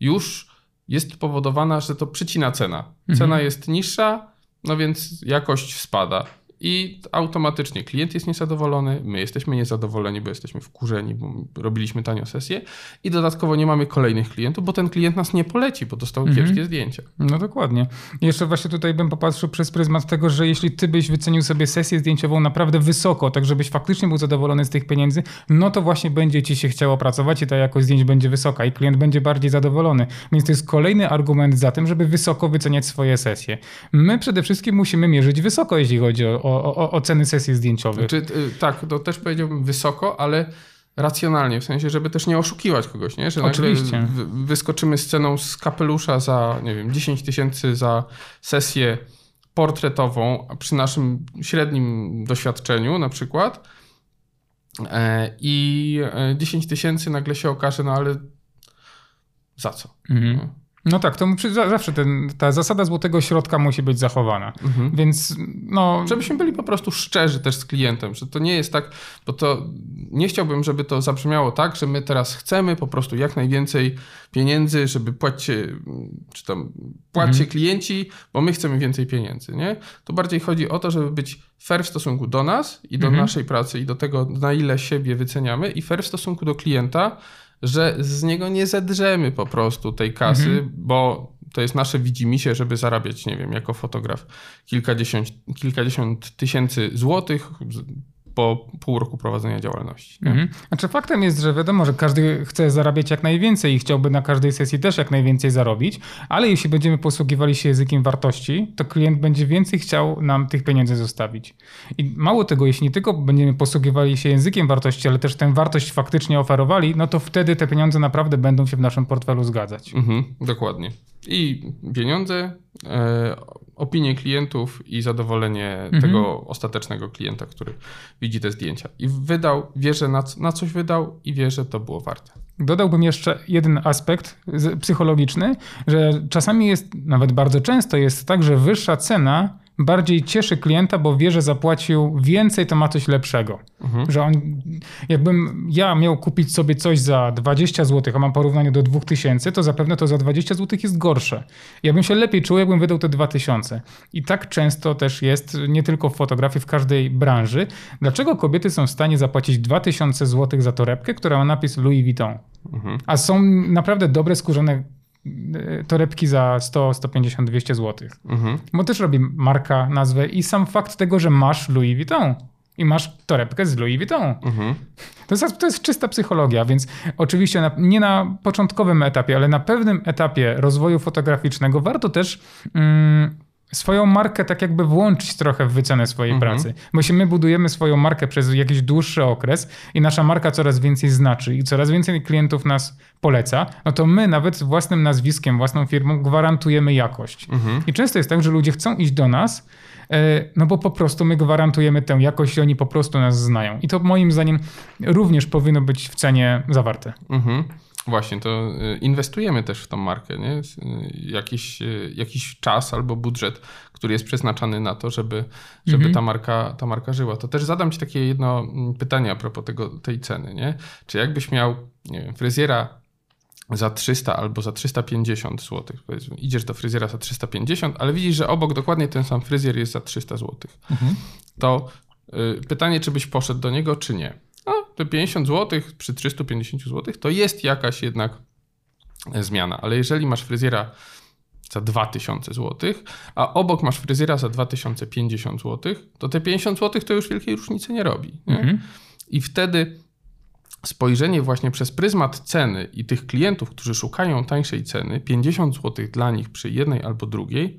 już jest powodowana, że to przycina cena. Cena mhm. jest niższa, no więc jakość spada i automatycznie klient jest niezadowolony, my jesteśmy niezadowoleni, bo jesteśmy wkurzeni, bo robiliśmy tanio sesję i dodatkowo nie mamy kolejnych klientów, bo ten klient nas nie poleci, bo dostał mhm. kiepskie zdjęcia. No dokładnie. Jeszcze właśnie tutaj bym popatrzył przez pryzmat tego, że jeśli ty byś wycenił sobie sesję zdjęciową naprawdę wysoko, tak żebyś faktycznie był zadowolony z tych pieniędzy, no to właśnie będzie ci się chciało pracować i ta jakość zdjęć będzie wysoka i klient będzie bardziej zadowolony. Więc to jest kolejny argument za tym, żeby wysoko wyceniać swoje sesje. My przede wszystkim musimy mierzyć wysoko, jeśli chodzi o, o, o, o ceny sesji zdjęciowych. Znaczy, tak, to też powiedziałbym wysoko, ale racjonalnie, w sensie, żeby też nie oszukiwać kogoś, nie? Że Oczywiście. wyskoczymy z ceną z kapelusza za, nie wiem, 10 tysięcy za sesję portretową, przy naszym średnim doświadczeniu na przykład e, i 10 e, tysięcy nagle się okaże, no ale za co? Mhm. No. Tak, to zawsze ten, ta zasada złotego środka musi być zachowana. Mhm. Więc no. Żebyśmy byli po prostu szczerzy też z klientem, że to nie jest tak, bo to nie chciałbym, żeby to zabrzmiało tak, że my teraz chcemy po prostu jak najwięcej pieniędzy, żeby płacicie, czy tam płacicie mhm. klienci, bo my chcemy więcej pieniędzy, nie? To bardziej chodzi o to, żeby być fair w stosunku do nas i do mhm. naszej pracy i do tego, na ile siebie wyceniamy i fair w stosunku do klienta, że z niego nie zedrzemy po prostu tej kasy, mhm. bo to jest nasze widzimisię, żeby zarabiać, nie wiem, jako fotograf kilkadziesiąt, kilkadziesiąt tysięcy złotych po pół roku prowadzenia działalności. Mhm. Znaczy faktem jest, że wiadomo, że każdy chce zarabiać jak najwięcej i chciałby na każdej sesji też jak najwięcej zarobić, ale jeśli będziemy posługiwali się językiem wartości, to klient będzie więcej chciał nam tych pieniędzy zostawić. I mało tego, jeśli nie tylko będziemy posługiwali się językiem wartości, ale też tę wartość faktycznie oferowali, no to wtedy te pieniądze naprawdę będą się w naszym portfelu zgadzać. Mhm, dokładnie. I pieniądze, e, opinie klientów i zadowolenie mhm. tego ostatecznego klienta, który widzi te zdjęcia. I wydał, wie, że na, na coś wydał i wie, że to było warte. Dodałbym jeszcze jeden aspekt psychologiczny, że czasami jest, nawet bardzo często jest tak, że wyższa cena bardziej cieszy klienta, bo wie, że zapłacił więcej, to ma coś lepszego. Mhm. Że on, jakbym ja miał kupić sobie coś za 20 zł, a mam porównanie do 2000, to zapewne to za 20 zł jest gorsze. Ja bym się lepiej czuł, jakbym wydał te 2000. I tak często też jest, nie tylko w fotografii, w każdej branży. Dlaczego kobiety są w stanie zapłacić 2000 zł za torebkę, która ma napis Louis Vuitton? Mhm. A są naprawdę dobre skórzane torebki za 100, 150, 200 zł. Mhm. Bo też robi marka, nazwę i sam fakt tego, że masz Louis Vuitton i masz torebkę z Louis Vuitton. Mhm. To, jest, to jest czysta psychologia, więc oczywiście na, nie na początkowym etapie, ale na pewnym etapie rozwoju fotograficznego warto też mm, swoją markę tak jakby włączyć trochę w wycenę swojej mhm. pracy. Bo jeśli my budujemy swoją markę przez jakiś dłuższy okres i nasza marka coraz więcej znaczy i coraz więcej klientów nas poleca, no to my nawet własnym nazwiskiem, własną firmą gwarantujemy jakość. Mhm. I często jest tak, że ludzie chcą iść do nas, e, no bo po prostu my gwarantujemy tę jakość i oni po prostu nas znają. I to moim zdaniem również powinno być w cenie zawarte. Mhm. Właśnie, to y, inwestujemy też w tą markę, nie? Y, jakiś, y, jakiś czas albo budżet, który jest przeznaczany na to, żeby, żeby mhm. ta, marka, ta marka żyła. To też zadam Ci takie jedno mm, pytanie a propos tego, tej ceny, nie? Czy jakbyś miał, nie wiem, fryzjera za 300 albo za 350 zł. Powiedzmy, idziesz do fryzjera za 350, ale widzisz, że obok dokładnie ten sam fryzjer jest za 300 zł. Mhm. To y, pytanie, czy byś poszedł do niego, czy nie. No, te 50 zł przy 350 zł to jest jakaś jednak e, zmiana, ale jeżeli masz fryzjera za 2000 zł, a obok masz fryzjera za 2050 zł, to te 50 zł to już wielkiej różnicy nie robi. Nie? Mhm. I wtedy spojrzenie właśnie przez pryzmat ceny i tych klientów, którzy szukają tańszej ceny, 50 zł dla nich przy jednej albo drugiej,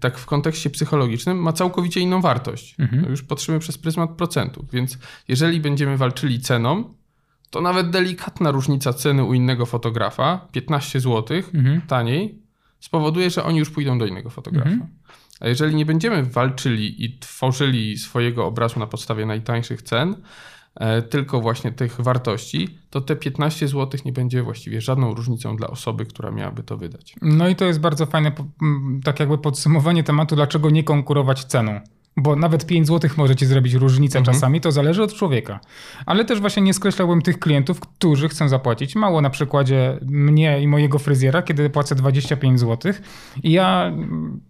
tak w kontekście psychologicznym ma całkowicie inną wartość. Mhm. Już patrzymy przez pryzmat procentów, więc jeżeli będziemy walczyli ceną, to nawet delikatna różnica ceny u innego fotografa, 15 zł Mhm. taniej, spowoduje, że oni już pójdą do innego fotografa. Mhm. A jeżeli nie będziemy walczyli i tworzyli swojego obrazu na podstawie najtańszych cen, e, tylko właśnie tych wartości, to te 15 zł nie będzie właściwie żadną różnicą dla osoby, która miałaby to wydać. No i to jest bardzo fajne, tak jakby podsumowanie tematu, dlaczego nie konkurować ceną. Bo nawet 5 zł może ci zrobić różnicę Mhm. czasami, to zależy od człowieka. Ale też właśnie nie skreślałbym tych klientów, którzy chcą zapłacić mało. Na przykładzie mnie i mojego fryzjera, kiedy płacę 25 zł. I ja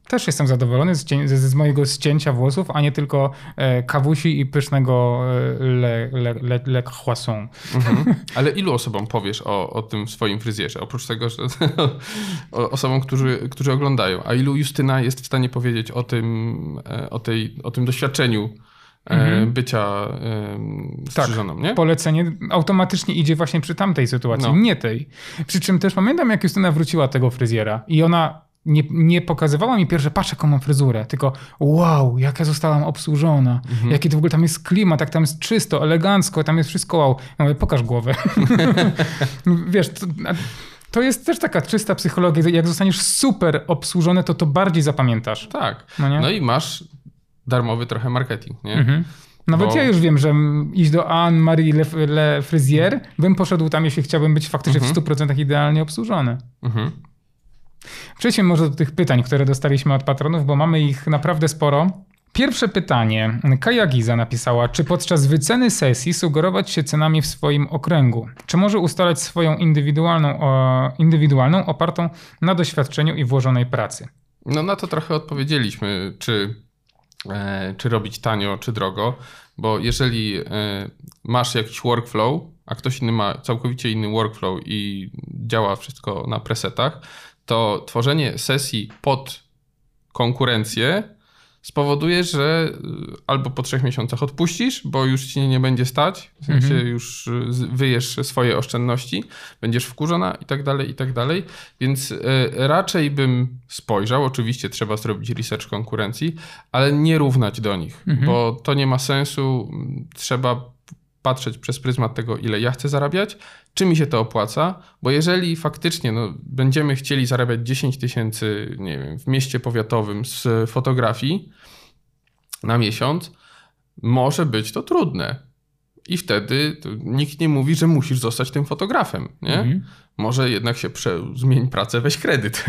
też jestem zadowolony z, cię- z, z mojego ścięcia włosów, a nie tylko e, kawusi i pysznego e, le, le, le, le croissant. Mhm. Ale ilu osobom powiesz o, o tym swoim fryzjerze? Oprócz tego, że o, osobom, którzy, którzy oglądają. A ilu Justyna jest w stanie powiedzieć o tym, e, o tej, o tym doświadczeniu e, Mhm. bycia Tak. strzyżoną, nie? Polecenie automatycznie idzie właśnie przy tamtej sytuacji, No. nie tej. Przy czym też pamiętam, jak Justyna wróciła tego fryzjera i ona nie, nie pokazywała mi pierwsze, patrz jaką mam fryzurę, tylko wow, jak ja zostałam obsłużona, Mhm. jaki to w ogóle tam jest klimat, jak tam jest czysto, elegancko, tam jest wszystko wow. Ja mówię, pokaż głowę. Wiesz, to, to jest też taka czysta psychologia, jak zostaniesz super obsłużony, to to bardziej zapamiętasz. Tak. No nie? No i masz darmowy trochę marketing, nie? Mhm. Nawet Bo- ja już wiem, że iść do Anne-Marie Le, Le bym poszedł tam, jeśli chciałbym być faktycznie Mhm. w 100% idealnie obsłużony. Mhm. Przejdźmy może do tych pytań, które dostaliśmy od patronów, bo mamy ich naprawdę sporo. Pierwsze pytanie. Kaja Giza napisała, czy podczas wyceny sesji sugerować się cenami w swoim okręgu? Czy może ustalać swoją indywidualną, o, indywidualną opartą na doświadczeniu i włożonej pracy? No na to trochę odpowiedzieliśmy, czy, e, czy robić tanio, czy drogo, bo jeżeli e, masz jakiś workflow, a ktoś inny ma całkowicie inny workflow i działa wszystko na presetach, to tworzenie sesji pod konkurencję spowoduje, że y, albo po trzech miesiącach odpuścisz, bo już ci nie będzie stać, w sensie Mhm. już y, wyjesz swoje oszczędności, będziesz wkurzona i tak dalej, i tak dalej. Więc y, raczej bym spojrzał, oczywiście trzeba zrobić research konkurencji, ale nie równać do nich, Mhm. bo to nie ma sensu. Trzeba patrzeć przez pryzmat tego, ile ja chcę zarabiać, czy mi się to opłaca, bo jeżeli faktycznie no, będziemy chcieli zarabiać 10 tysięcy, nie wiem, w mieście powiatowym z fotografii na miesiąc, może być to trudne. I wtedy nikt nie mówi, że musisz zostać tym fotografem, nie? Mhm. Może jednak się prze... zmień pracę, weź kredyt.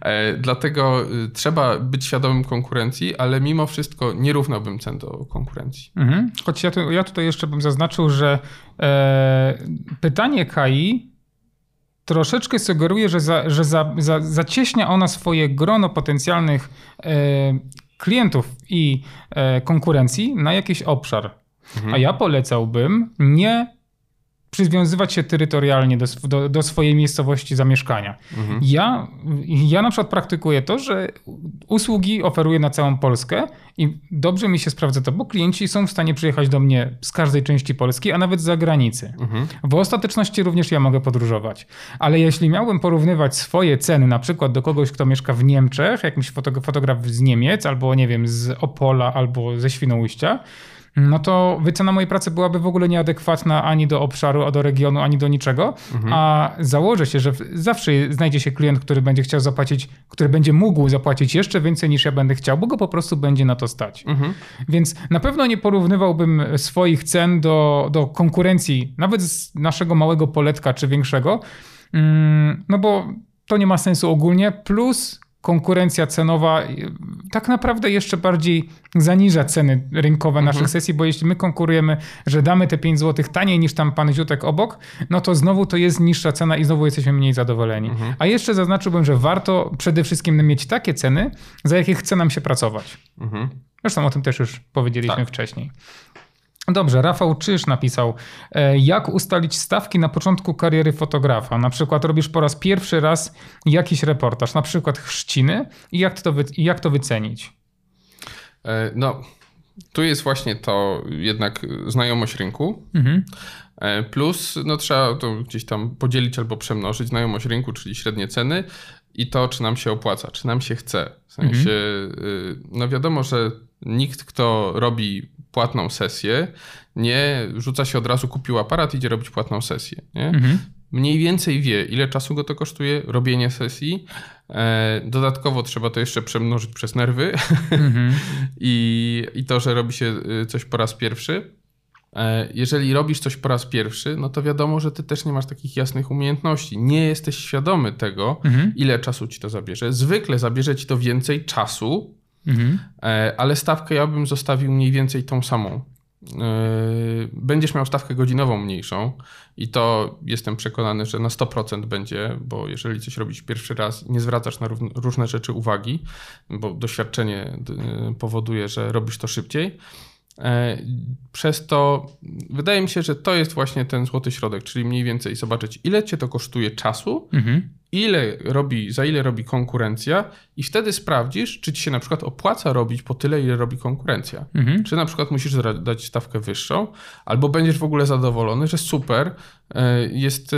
E, Dlatego y, trzeba być świadomym konkurencji, ale mimo wszystko nie równałbym cen do konkurencji. Mhm. Choć ja, tu, ja tutaj jeszcze bym zaznaczył, że e, pytanie Kai troszeczkę sugeruje, że, za, że za, za, zacieśnia ona swoje grono potencjalnych e, klientów i e, konkurencji na jakiś obszar. Mhm. A ja polecałbym nie przywiązywać się terytorialnie do, do, do swojej miejscowości zamieszkania. Mhm. Ja, ja na przykład praktykuję to, że usługi oferuję na całą Polskę i dobrze mi się sprawdza to, bo klienci są w stanie przyjechać do mnie z każdej części Polski, a nawet z zagranicy. Mhm. W ostateczności również ja mogę podróżować. Ale jeśli miałbym porównywać swoje ceny na przykład do kogoś, kto mieszka w Niemczech, jakimś foto- fotograf z Niemiec, albo nie wiem, z Opola, albo ze Świnoujścia, no to wycena mojej pracy byłaby w ogóle nieadekwatna ani do obszaru, a do regionu, ani do niczego. A założę się, że zawsze znajdzie się klient, który będzie chciał zapłacić, który będzie mógł zapłacić jeszcze więcej niż ja będę chciał, bo go po prostu będzie na to stać. Mhm. Więc na pewno nie porównywałbym swoich cen do, do konkurencji, nawet z naszego małego poletka czy większego, Mm, no bo to nie ma sensu ogólnie. Plus konkurencja cenowa y, tak naprawdę jeszcze bardziej zaniża ceny rynkowe Mhm. naszych sesji, bo jeśli my konkurujemy, że damy te 5 zł taniej niż tam pan Ziutek obok, no to znowu to jest niższa cena i znowu jesteśmy mniej zadowoleni. Mhm. A jeszcze zaznaczyłbym, że warto przede wszystkim mieć takie ceny, za jakie chce nam się pracować. Mhm. Zresztą o tym też już powiedzieliśmy Tak. wcześniej. Dobrze, Rafał Czyż napisał, e, jak ustalić stawki na początku kariery fotografa? Na przykład robisz po raz pierwszy raz jakiś reportaż, na przykład chrzciny i jak to, wy, jak to wycenić? E, No, tu jest właśnie to jednak znajomość rynku. Mhm. E, Plus, no trzeba to gdzieś tam podzielić albo przemnożyć znajomość rynku, czyli średnie ceny i to, czy nam się opłaca, czy nam się chce. W sensie, y, no wiadomo, że nikt, kto robi płatną sesję, nie rzuca się od razu, kupił aparat, idzie robić płatną sesję. Nie? Mhm. Mniej więcej wie, ile czasu go to kosztuje, robienie sesji. E, dodatkowo trzeba to jeszcze przemnożyć przez nerwy Mhm. i, i to, że robi się y, coś po raz pierwszy. E, Jeżeli robisz coś po raz pierwszy, no to wiadomo, że ty też nie masz takich jasnych umiejętności. Nie jesteś świadomy tego, Mhm. ile czasu ci to zabierze. Zwykle zabierze ci to więcej czasu, Mhm. e, ale stawkę ja bym zostawił mniej więcej tą samą. E, Będziesz miał stawkę godzinową mniejszą i to jestem przekonany, że na 100% będzie, bo jeżeli coś robisz pierwszy raz, nie zwracasz na różne rzeczy uwagi, bo doświadczenie d- powoduje, że robisz to szybciej. E, Przez to wydaje mi się, że to jest właśnie ten złoty środek, czyli mniej więcej zobaczyć, ile cię to kosztuje czasu, Mhm. ile robi, za ile robi konkurencja i wtedy sprawdzisz, czy ci się na przykład opłaca robić po tyle, ile robi konkurencja. Mhm. Czy na przykład musisz dać stawkę wyższą, albo będziesz w ogóle zadowolony, że super, e, jest e,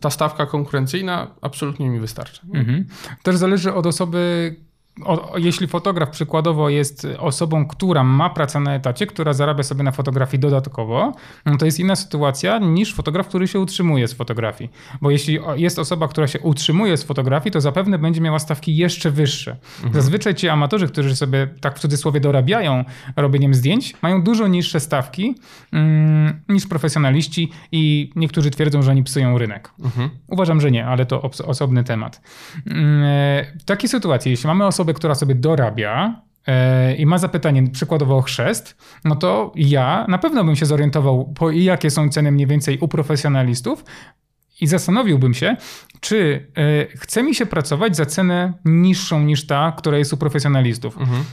ta stawka konkurencyjna, absolutnie mi wystarcza. Mhm. Też zależy od osoby. O, jeśli fotograf przykładowo jest osobą, która ma pracę na etacie, która zarabia sobie na fotografii dodatkowo, no to jest inna sytuacja niż fotograf, który się utrzymuje z fotografii. Bo jeśli jest osoba, która się utrzymuje z fotografii, to zapewne będzie miała stawki jeszcze wyższe. Zazwyczaj ci amatorzy, którzy sobie tak w cudzysłowie dorabiają robieniem zdjęć, mają dużo niższe stawki mm, niż profesjonaliści i niektórzy twierdzą, że oni psują rynek. Mhm. Uważam, że nie, ale to osobny temat. Mm, e, W takiej sytuacji, jeśli mamy osobę, która sobie dorabia e, i ma zapytanie przykładowo o chrzest, no to ja na pewno bym się zorientował, po jakie są ceny mniej więcej u profesjonalistów i zastanowiłbym się, czy e, chce mi się pracować za cenę niższą niż ta, która jest u profesjonalistów. Mhm.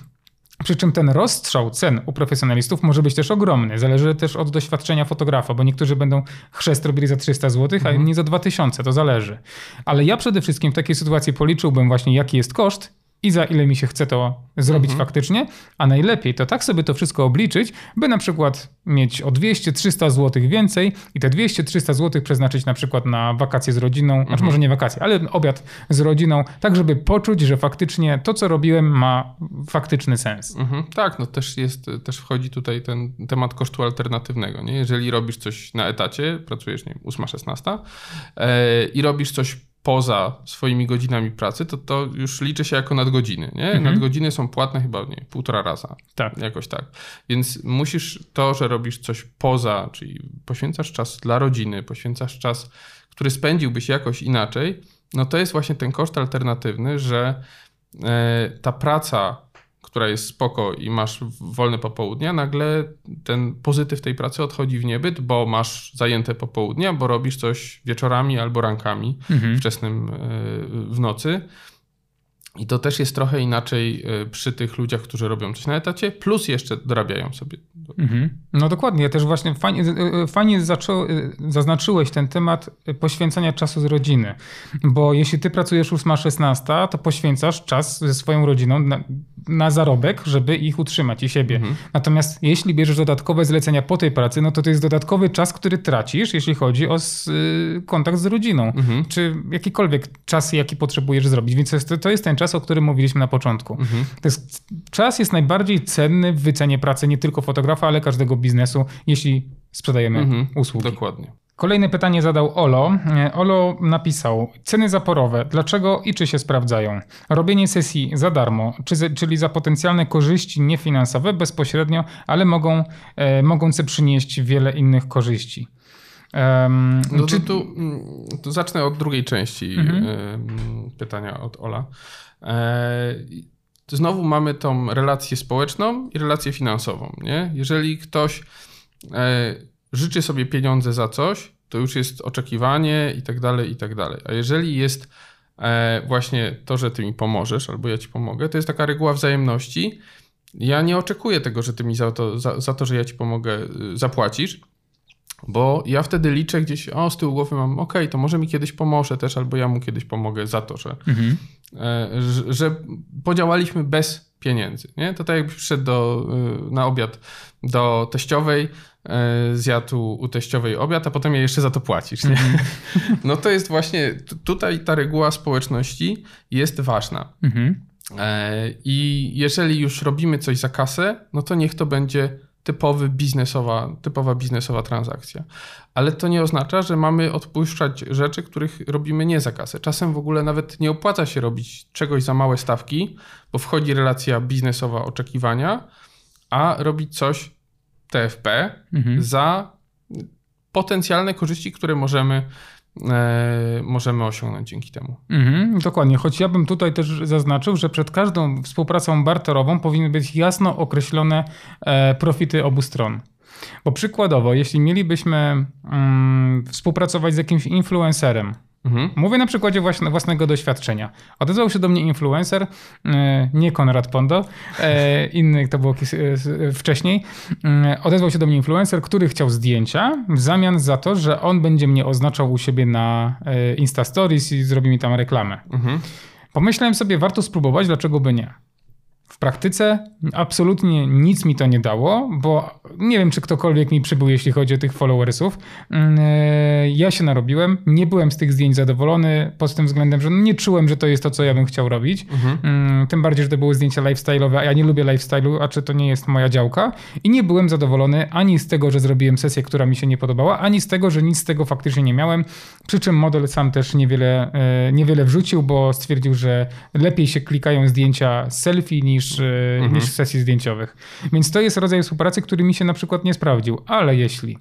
Przy czym ten rozstrzał cen u profesjonalistów może być też ogromny. Zależy też od doświadczenia fotografa, bo niektórzy będą chrzest robili za 300 zł, a inni za 2000, to zależy. Ale ja przede wszystkim w takiej sytuacji policzyłbym właśnie, jaki jest koszt i za ile mi się chce to zrobić faktycznie, a najlepiej to tak sobie to wszystko obliczyć, by na przykład mieć o 200-300 zł więcej i te 200-300 zł przeznaczyć na przykład na wakacje z rodziną, znaczy może nie wakacje, ale obiad z rodziną, tak żeby poczuć, że faktycznie to, co robiłem ma faktyczny sens. Mhm. Tak, no też jest, też wchodzi tutaj ten temat kosztu alternatywnego. Nie? Jeżeli robisz coś na etacie, pracujesz, nie wiem, 8-16 e, i robisz coś poza swoimi godzinami pracy, to to już liczy się jako nadgodziny. Nie? Mhm. Nadgodziny są płatne chyba nie, półtora raza. Tak. Jakoś tak. Więc musisz to, że robisz coś poza, czyli poświęcasz czas dla rodziny, poświęcasz czas, który spędziłbyś jakoś inaczej, no to jest właśnie ten koszt alternatywny, że e, ta praca, która jest spoko i masz wolne popołudnia, nagle ten pozytyw tej pracy odchodzi w niebyt, bo masz zajęte popołudnia, bo robisz coś wieczorami albo rankami Mhm. wczesnym e, w nocy. I to też jest trochę inaczej e, przy tych ludziach, którzy robią coś na etacie, plus jeszcze dorabiają sobie. Mhm. No dokładnie, ja też właśnie fajnie, y, fajnie zaczą, zaznaczyłeś ten temat poświęcania czasu z rodziny, bo jeśli ty pracujesz 8-16, to poświęcasz czas ze swoją rodziną na, na zarobek, żeby ich utrzymać i siebie. Natomiast jeśli bierzesz dodatkowe zlecenia po tej pracy, no to to jest dodatkowy czas, który tracisz, jeśli chodzi o y, kontakt z rodziną, czy jakikolwiek czas, jaki potrzebujesz zrobić. Więc to jest, to jest ten czas, o którym mówiliśmy na początku. To jest, czas jest najbardziej cenny w wycenie pracy nie tylko fotografa, ale każdego biznesu, jeśli sprzedajemy Mhm, usługi. Dokładnie. Kolejne pytanie zadał Olo. Olo napisał: Ceny zaporowe, dlaczego i czy się sprawdzają? Robienie sesji za darmo, czy czyli za potencjalne korzyści niefinansowe bezpośrednio, ale mogą, e, mogące przynieść wiele innych korzyści. Um, No czy... tu, mm, zacznę od drugiej części Mhm. pytania od Ola. E, Znowu mamy tą relację społeczną i relację finansową. Nie? Jeżeli ktoś e, życzy sobie pieniądze za coś, to już jest oczekiwanie i tak dalej, i tak dalej. A jeżeli jest e, właśnie to, że ty mi pomożesz, albo ja ci pomogę, to jest taka reguła wzajemności. Ja nie oczekuję tego, że ty mi za to, za, za to że ja ci pomogę, y, zapłacisz, bo ja wtedy liczę gdzieś, o z tyłu głowy mam, ok, to może mi kiedyś pomoże też, albo ja mu kiedyś pomogę za to, że, Mhm. e, że, że podziałaliśmy bez pieniędzy. Nie? To tak jakbyś przyszedł do, y, na obiad do teściowej, e, zjadł u teściowej obiad, a potem jej jeszcze za to płacisz. Nie? No to jest właśnie, tutaj ta reguła społeczności jest ważna. Mhm. E, I jeżeli już robimy coś za kasę, no to niech to będzie typowy biznesowa, typowa biznesowa transakcja. Ale to nie oznacza, że mamy odpuszczać rzeczy, których robimy nie za kasę. Czasem w ogóle nawet nie opłaca się robić czegoś za małe stawki, bo wchodzi relacja biznesowa oczekiwania, a robić coś TFP Mhm. za potencjalne korzyści, które możemy, możemy osiągnąć dzięki temu. Mhm, dokładnie, choć ja bym tutaj też zaznaczył, że przed każdą współpracą barterową powinny być jasno określone e, profity obu stron. Bo przykładowo, jeśli mielibyśmy mm, współpracować z jakimś influencerem, Mhm. Mówię na przykładzie właśnie własnego doświadczenia. Odezwał się do mnie influencer, e, nie Konrad Pondo, e, inny to było e, wcześniej. Odezwał się do mnie influencer, który chciał zdjęcia w zamian za to, że on będzie mnie oznaczał u siebie na Insta Stories i zrobi mi tam reklamę. Mhm. Pomyślałem sobie, warto spróbować, dlaczego by nie. W praktyce absolutnie nic mi to nie dało, bo nie wiem, czy ktokolwiek mi przybył, jeśli chodzi o tych followersów. Mm, e, Ja się narobiłem, nie byłem z tych zdjęć zadowolony pod tym względem, że nie czułem, że to jest to, co ja bym chciał robić. Mm, Tym bardziej, że to były zdjęcia lifestyle'owe, a ja nie lubię lifestyle'u, a czy to nie jest moja działka. I nie byłem zadowolony ani z tego, że zrobiłem sesję, która mi się nie podobała, ani z tego, że nic z tego faktycznie nie miałem. Przy czym model sam też niewiele, e, niewiele wrzucił, bo stwierdził, że lepiej się klikają zdjęcia selfie niż, e, niż sesji zdjęciowych. Więc to jest rodzaj współpracy, który mi się na przykład nie sprawdził. Ale jeśli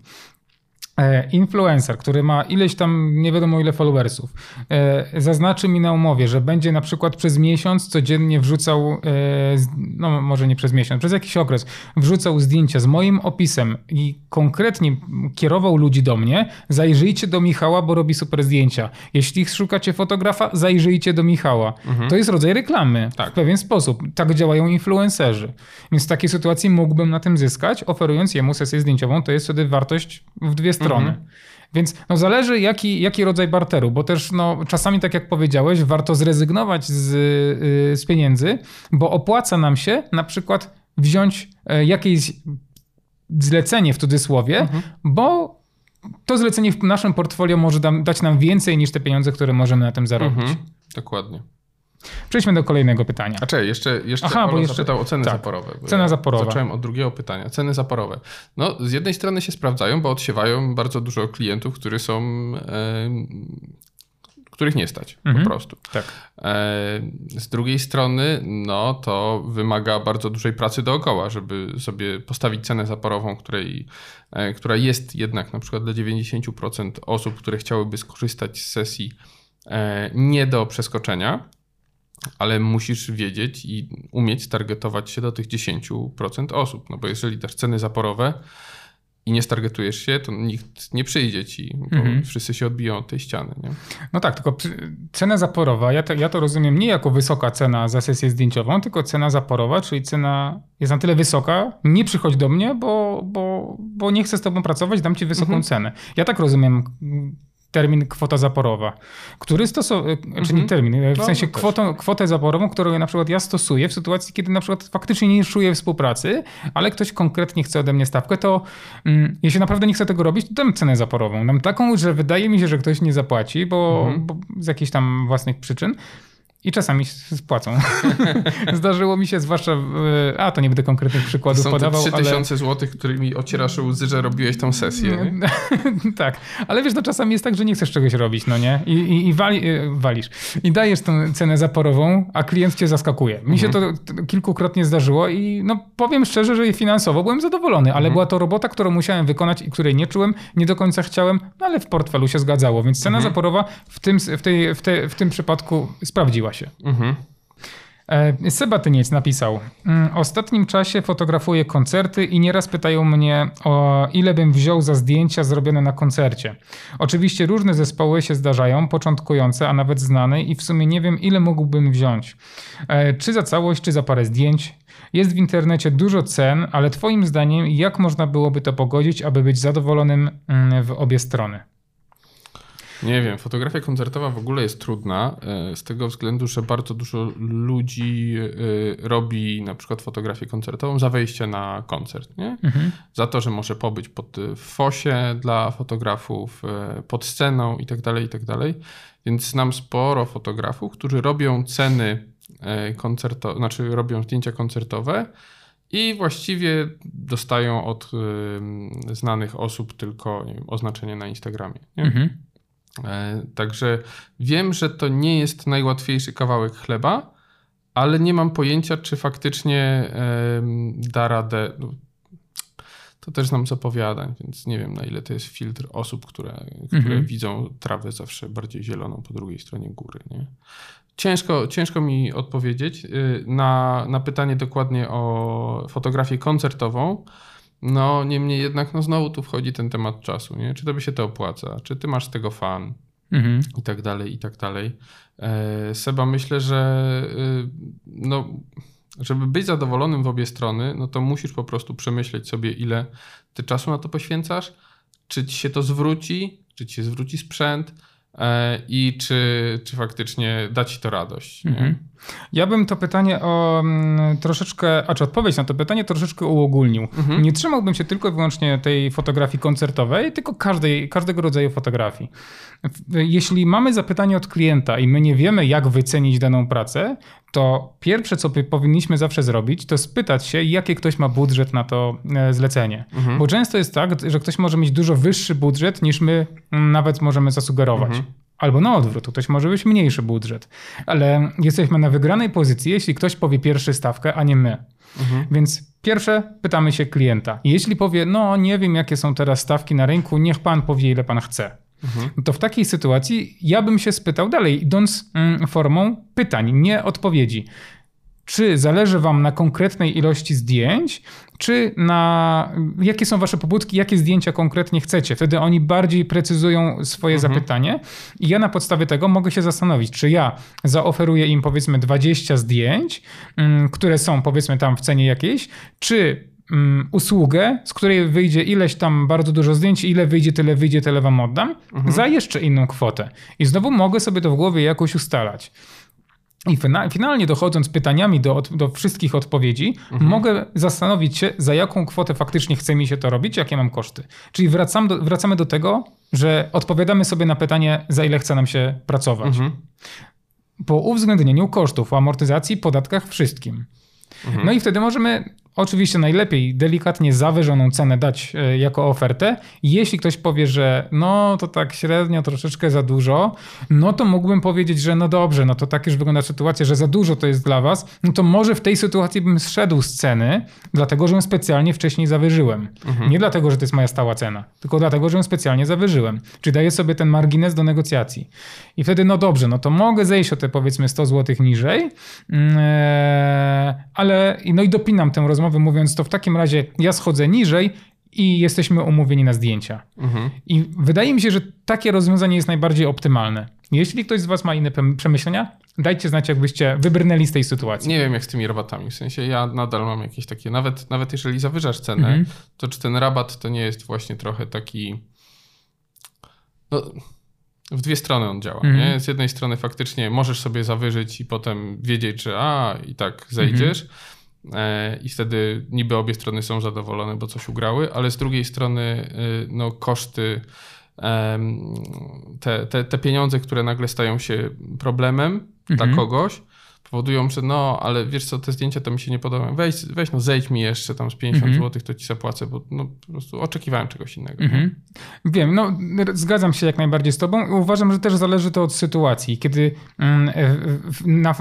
influencer, który ma ileś tam nie wiadomo ile followersów, e, zaznaczy mi na umowie, że będzie na przykład przez miesiąc codziennie wrzucał, e, no może nie przez miesiąc, przez jakiś okres, wrzucał zdjęcia z moim opisem i konkretnie kierował ludzi do mnie, zajrzyjcie do Michała, bo robi super zdjęcia. Jeśli szukacie fotografa, zajrzyjcie do Michała. To jest rodzaj reklamy Tak. w pewien sposób. Tak działają influencerzy. Więc w takiej sytuacji mógłbym na tym zyskać, oferując jemu sesję zdjęciową. To jest wtedy wartość w dwie strony. Więc no zależy jaki, jaki rodzaj barteru, bo też no, czasami, tak jak powiedziałeś, warto zrezygnować z, y, z pieniędzy, bo opłaca nam się na przykład wziąć e, jakieś zlecenie w cudzysłowie, bo to zlecenie w naszym portfolio może dam, dać nam więcej niż te pieniądze, które możemy na tym zarobić. Mhm. Dokładnie. Przejdźmy do kolejnego pytania. A czekaj, jeszcze, jeszcze Aha, bo jeszcze- zapytał o ceny tak. zaporowe. Cena ja zaporowa. Zacząłem od drugiego pytania. Ceny zaporowe. No, z jednej strony się sprawdzają, bo odsiewają bardzo dużo klientów, którzy są, e, których nie stać Mhm. po prostu. Tak. E, z drugiej strony, no to wymaga bardzo dużej pracy dookoła, żeby sobie postawić cenę zaporową, której, e, która jest jednak na przykład dla 90% osób, które chciałyby skorzystać z sesji e, nie do przeskoczenia, ale musisz wiedzieć i umieć targetować się do tych 10% osób. No bo jeżeli dasz ceny zaporowe i nie stargetujesz się, to nikt nie przyjdzie ci, bo Mhm. wszyscy się odbiją od tej ściany. Nie? No tak, tylko cena zaporowa, ja to, ja to rozumiem nie jako wysoka cena za sesję zdjęciową, tylko cena zaporowa, czyli cena jest na tyle wysoka, nie przychodź do mnie, bo, bo, bo nie chcę z tobą pracować, dam ci wysoką cenę. Ja tak rozumiem termin kwota zaporowa, który stosuje, czy nie termin, w No, sensie no kwotą, kwotę zaporową, którą na przykład ja stosuję w sytuacji, kiedy na przykład faktycznie nie czuję współpracy, ale ktoś konkretnie chce ode mnie stawkę, to mm, jeśli naprawdę nie chcę tego robić, to dam cenę zaporową. Dam taką, że wydaje mi się, że ktoś nie zapłaci, bo, Mhm. bo z jakichś tam własnych przyczyn. I czasami spłacą. Zdarzyło mi się, zwłaszcza, w, a to nie będę konkretnych przykładów to są podawał, te 3000 ale... zł, którymi ocierasz łzy, że robiłeś tą sesję. tak, ale wiesz, no czasami jest tak, że nie chcesz czegoś robić, no nie? I, i, i wali, y, walisz. I dajesz tę cenę zaporową, a klient cię zaskakuje. Mi się to, kilkukrotnie zdarzyło i no powiem szczerze, że finansowo byłem zadowolony, ale była to robota, którą musiałem wykonać i której nie czułem, nie do końca chciałem, no ale w portfelu się zgadzało, więc cena zaporowa w tym, w, tej, w, te, w tym przypadku sprawdziła się. Mhm. E, Seba Tyniec napisał: "Mm, ostatnim czasie fotografuję koncerty i nieraz pytają mnie, o ile bym wziął za zdjęcia zrobione na koncercie. Oczywiście różne zespoły się zdarzają, początkujące, a nawet znane, i w sumie nie wiem, ile mógłbym wziąć. E, Czy za całość, czy za parę zdjęć. Jest w internecie dużo cen, ale Twoim zdaniem, jak można byłoby to pogodzić, aby być zadowolonym mm, w obie strony? Nie wiem, fotografia koncertowa w ogóle jest trudna e, z tego względu, że bardzo dużo ludzi e, robi na przykład fotografię koncertową za wejście na koncert, nie? Za to, że może pobyć pod w fosie dla fotografów, e, pod sceną i tak dalej, i tak dalej. Więc znam sporo fotografów, którzy robią ceny koncertowe, znaczy robią zdjęcia koncertowe i właściwie dostają od y, znanych osób tylko wiem, oznaczenie na Instagramie. Mhm. E, Także wiem, że to nie jest najłatwiejszy kawałek chleba, ale nie mam pojęcia, czy faktycznie da radę. no, To też znam z opowiadań, więc nie wiem, na ile to jest filtr osób, które, które Mhm. widzą trawę zawsze bardziej zieloną po drugiej stronie góry. Nie? Ciężko, ciężko mi odpowiedzieć y, na, na pytanie dokładnie o fotografię koncertową. No, niemniej jednak, no znowu tu wchodzi ten temat czasu, nie? Czy tobie się to opłaca? Czy ty masz z tego fan? Mhm. I tak dalej, i tak dalej. E, Seba, myślę, że y, no, żeby być zadowolonym w obie strony, no to musisz po prostu przemyśleć sobie, ile ty czasu na to poświęcasz, czy ci się to zwróci, czy ci się zwróci sprzęt e, i czy, czy faktycznie da ci to radość. Mhm. Ja bym to pytanie o mm, troszeczkę, a czy odpowiedź na to pytanie troszeczkę uogólnił. Mhm. Nie trzymałbym się tylko i wyłącznie tej fotografii koncertowej, tylko każdej, każdego rodzaju fotografii. Jeśli mamy zapytanie od klienta i my nie wiemy, jak wycenić daną pracę, to pierwsze, co powinniśmy zawsze zrobić, to spytać się, jaki ktoś ma budżet na to e, zlecenie. Mhm. Bo często jest tak, że ktoś może mieć dużo wyższy budżet niż my mm, nawet możemy zasugerować. Mhm. Albo na odwrót, ktoś może być mniejszy budżet. Ale jesteśmy na wygranej pozycji, jeśli ktoś powie pierwszy stawkę, a nie my. Mhm. Więc pierwsze pytamy się klienta. Jeśli powie, no nie wiem jakie są teraz stawki na rynku, niech pan powie ile pan chce. Mhm. To w takiej sytuacji ja bym się spytał dalej, idąc mm, formą pytań, nie odpowiedzi. Czy zależy wam na konkretnej ilości zdjęć, czy na jakie są wasze pobudki, jakie zdjęcia konkretnie chcecie? Wtedy oni bardziej precyzują swoje Mhm. zapytanie i ja na podstawie tego mogę się zastanowić, czy ja zaoferuję im powiedzmy 20 zdjęć, mm, które są powiedzmy tam w cenie jakiejś, czy mm, usługę, z której wyjdzie ileś tam bardzo dużo zdjęć, ile wyjdzie, tyle wyjdzie, tyle wam oddam, za jeszcze inną kwotę. I znowu mogę sobie to w głowie jakoś ustalać. I fina- finalnie dochodząc pytaniami do, do wszystkich odpowiedzi, mogę zastanowić się, za jaką kwotę faktycznie chce mi się to robić, jakie mam koszty. Czyli wracam do, wracamy do tego, że odpowiadamy sobie na pytanie, za ile chce nam się pracować. Mhm. Po uwzględnieniu kosztów, amortyzacji, podatkach, wszystkim. No i wtedy możemy oczywiście najlepiej delikatnie zawyżoną cenę dać e, jako ofertę. Jeśli ktoś powie, że no to tak średnio, troszeczkę za dużo, no to mógłbym powiedzieć, że no dobrze, no to tak już wygląda sytuacja, że za dużo to jest dla was, no to może w tej sytuacji bym zszedł z ceny, dlatego że ją specjalnie wcześniej zawyżyłem. Nie dlatego, że to jest moja stała cena, tylko dlatego, że ją specjalnie zawyżyłem. Czyli daję sobie ten margines do negocjacji. I wtedy, no dobrze, no to mogę zejść o te powiedzmy 100 zł niżej, e, ale no i dopinam tę rozmowę, mówiąc to w takim razie ja schodzę niżej i jesteśmy umówieni na zdjęcia. Mhm. I wydaje mi się, że takie rozwiązanie jest najbardziej optymalne. Jeśli ktoś z Was ma inne przemyślenia, dajcie znać, jakbyście wybrnęli z tej sytuacji. Nie wiem, jak z tymi rabatami. W sensie ja nadal mam jakieś takie, nawet, nawet jeżeli zawyżasz cenę, Mhm. to czy ten rabat to nie jest właśnie trochę taki. No, w dwie strony on działa. Mhm. Nie? Z jednej strony faktycznie możesz sobie zawyżyć i potem wiedzieć, że a i tak zejdziesz. E, I wtedy niby obie strony są zadowolone, bo coś ugrały, ale z drugiej strony y, no, koszty te, te, te pieniądze, które nagle stają się problemem Mhm. dla kogoś, powodują, że no, ale wiesz co, te zdjęcia to mi się nie podobają. Weź, weź no zejdź mi jeszcze tam z 50 Mhm. zł, to ci zapłacę, bo no po prostu oczekiwałem czegoś innego. Mhm. Wiem, no zgadzam się jak najbardziej z tobą. Uważam, że też zależy to od sytuacji. Kiedy mm, na,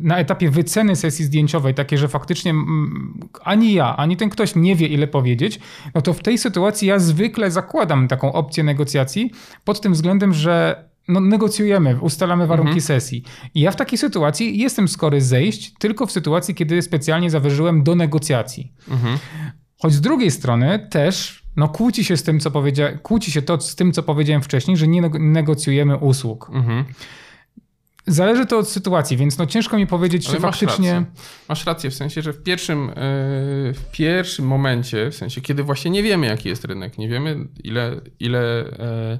na etapie wyceny sesji zdjęciowej, takie, że faktycznie mm, ani ja, ani ten ktoś nie wie ile powiedzieć, no to w tej sytuacji ja zwykle zakładam taką opcję negocjacji pod tym względem, że no, negocjujemy, ustalamy warunki sesji. I ja w takiej sytuacji jestem skory zejść tylko w sytuacji, kiedy specjalnie zawyżyłem do negocjacji. Mhm. Choć z drugiej strony też no, kłóci się z tym, co kłóci się to z tym, co powiedziałem wcześniej, że nie nego- negocjujemy usług. Mhm. Zależy to od sytuacji, więc no ciężko mi powiedzieć, Ale czy masz faktycznie. rację. Masz rację, w sensie, że w pierwszym, yy, w pierwszym momencie, w sensie, kiedy właśnie nie wiemy, jaki jest rynek, nie wiemy, ile, ile e,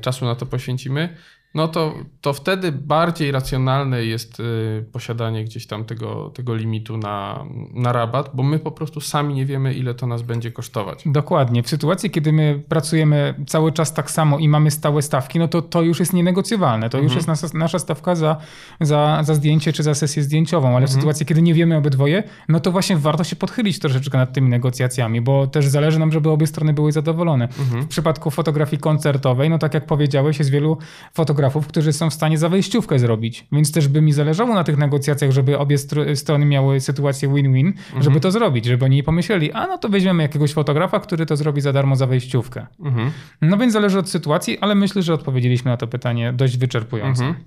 czasu na to poświęcimy, no to, to wtedy bardziej racjonalne jest y, posiadanie gdzieś tam tego, tego limitu na, na rabat, bo my po prostu sami nie wiemy, ile to nas będzie kosztować. Dokładnie. W sytuacji, kiedy my pracujemy cały czas tak samo i mamy stałe stawki, no to to już jest nienegocjowalne. To już jest nasza, nasza stawka za, za, za zdjęcie czy za sesję zdjęciową, ale w sytuacji, kiedy nie wiemy obydwoje, no to właśnie warto się podchylić troszeczkę nad tymi negocjacjami, bo też zależy nam, żeby obie strony były zadowolone. W przypadku fotografii koncertowej, no tak jak powiedziałeś, jest wielu fotografów, którzy są w stanie za wejściówkę zrobić, więc też by mi zależało na tych negocjacjach, żeby obie str- strony miały sytuację win-win, żeby to zrobić, żeby oni pomyśleli, a no to weźmiemy jakiegoś fotografa, który to zrobi za darmo za wejściówkę. Mhm. No więc zależy od sytuacji, ale myślę, że odpowiedzieliśmy na to pytanie dość wyczerpująco. Mhm.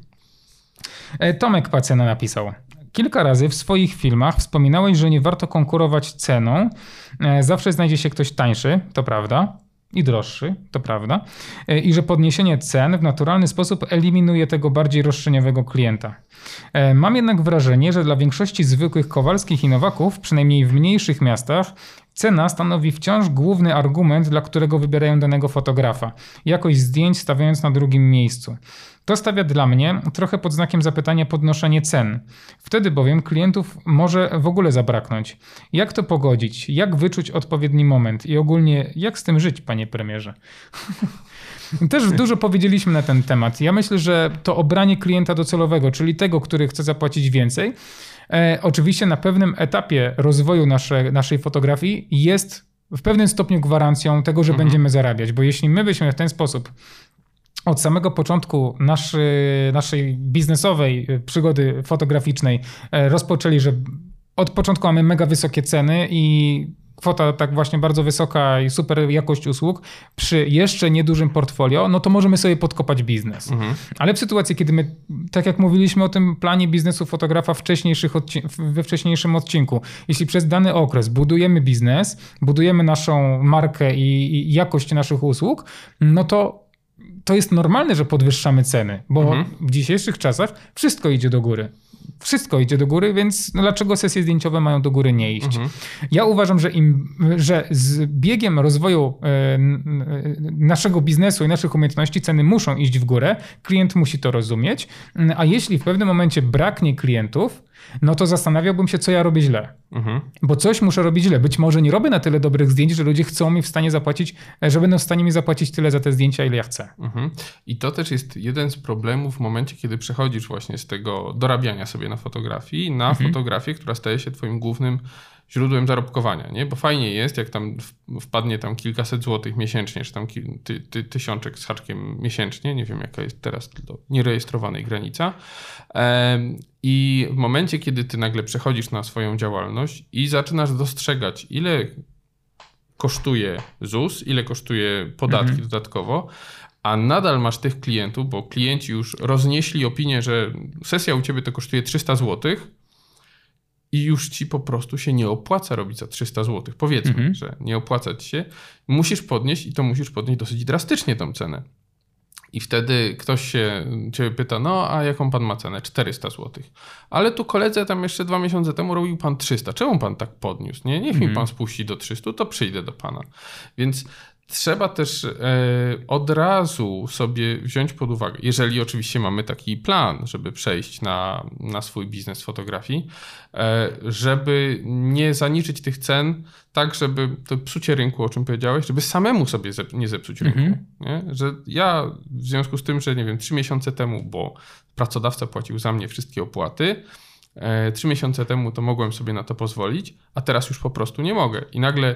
E, Tomek Pacena napisał. Kilka razy w swoich filmach wspominałeś, że nie warto konkurować ceną. E, Zawsze znajdzie się ktoś tańszy, to prawda. I droższy, to prawda. E, I że podniesienie cen w naturalny sposób eliminuje tego bardziej roszczeniowego klienta. E, Mam jednak wrażenie, że dla większości zwykłych Kowalskich i Nowaków, przynajmniej w mniejszych miastach, cena stanowi wciąż główny argument, dla którego wybierają danego fotografa. Jakość zdjęć stawiając na drugim miejscu. To stawia dla mnie trochę pod znakiem zapytania podnoszenie cen. Wtedy bowiem klientów może w ogóle zabraknąć. Jak to pogodzić? Jak wyczuć odpowiedni moment? I ogólnie, jak z tym żyć, panie premierze? Też dużo powiedzieliśmy na ten temat. Ja myślę, że to obranie klienta docelowego, czyli tego, który chce zapłacić więcej, e, oczywiście na pewnym etapie rozwoju nasze, naszej fotografii jest w pewnym stopniu gwarancją tego, że będziemy zarabiać, bo jeśli my byśmy w ten sposób od samego początku naszy, naszej biznesowej y, przygody fotograficznej e, rozpoczęli, że od początku mamy mega wysokie ceny i kwota tak właśnie bardzo wysoka i super jakość usług przy jeszcze niedużym portfolio, no to możemy sobie podkopać biznes. Ale w sytuacji, kiedy my, tak jak mówiliśmy o tym planie biznesu fotografa wcześniejszych we wcześniejszym odcinku, jeśli przez dany okres budujemy biznes, budujemy naszą markę i, i jakość naszych usług, no to to jest normalne, że podwyższamy ceny, bo w dzisiejszych czasach wszystko idzie do góry. Wszystko idzie do góry, więc no dlaczego sesje zdjęciowe mają do góry nie iść? Ja uważam, że, im, że z biegiem rozwoju naszego biznesu i naszych umiejętności ceny muszą iść w górę. Klient musi to rozumieć. A jeśli w pewnym momencie braknie klientów, no to zastanawiałbym się, co ja robię źle. Mhm. Bo coś muszę robić źle. Być może nie robię na tyle dobrych zdjęć, że ludzie chcą mi w stanie zapłacić, e, że będą w stanie mi zapłacić tyle za te zdjęcia, ile ja chcę. Mhm. I to też jest jeden z problemów w momencie, kiedy przechodzisz właśnie z tego dorabiania sobie na fotografii na fotografię, która staje się twoim głównym źródłem zarobkowania, nie? Bo fajnie jest, jak tam wpadnie tam kilkaset złotych miesięcznie, czy tam ty, ty, tysiączek z haczkiem miesięcznie, nie wiem jaka jest teraz do nierejestrowanej granica. I w momencie, kiedy ty nagle przechodzisz na swoją działalność i zaczynasz dostrzegać, ile kosztuje ZUS, ile kosztuje podatki dodatkowo, a nadal masz tych klientów, bo klienci już roznieśli opinię, że sesja u ciebie to kosztuje 300 zł i już ci po prostu się nie opłaca robić za 300 zł. Powiedzmy, Mhm. że nie opłaca ci się. Musisz podnieść i to musisz podnieść dosyć drastycznie tą cenę. I wtedy ktoś się ciebie pyta, no a jaką pan ma cenę? 400 zł. Ale tu koledze tam jeszcze dwa miesiące temu robił pan 300. Czemu pan tak podniósł? Nie, niech mi pan spuści do 300, to przyjdę do pana. Więc trzeba też e, od razu sobie wziąć pod uwagę, jeżeli oczywiście mamy taki plan, żeby przejść na, na swój biznes fotografii, e, żeby nie zaniżyć tych cen tak, żeby to psucie rynku, o czym powiedziałeś, żeby samemu sobie zep nie zepsuć rynku. Mhm. Nie? Że ja w związku z tym, że nie wiem, trzy miesiące temu, bo pracodawca płacił za mnie wszystkie opłaty, e, trzy miesiące temu to mogłem sobie na to pozwolić, a teraz już po prostu nie mogę. I nagle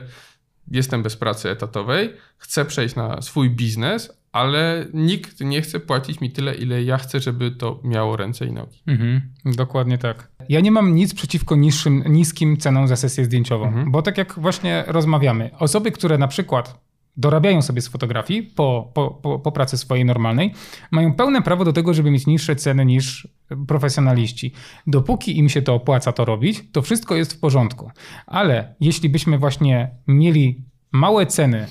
jestem bez pracy etatowej, chcę przejść na swój biznes, ale nikt nie chce płacić mi tyle, ile ja chcę, żeby to miało ręce i nogi. Mhm, dokładnie tak. Ja nie mam nic przeciwko niższym, niskim cenom za sesję zdjęciową, mhm. bo tak jak właśnie rozmawiamy, osoby, które na przykład dorabiają sobie z fotografii po, po, po, po, pracy swojej normalnej, mają pełne prawo do tego, żeby mieć niższe ceny niż profesjonaliści. Dopóki im się to opłaca to robić, to wszystko jest w porządku. Ale jeśli byśmy właśnie mieli małe ceny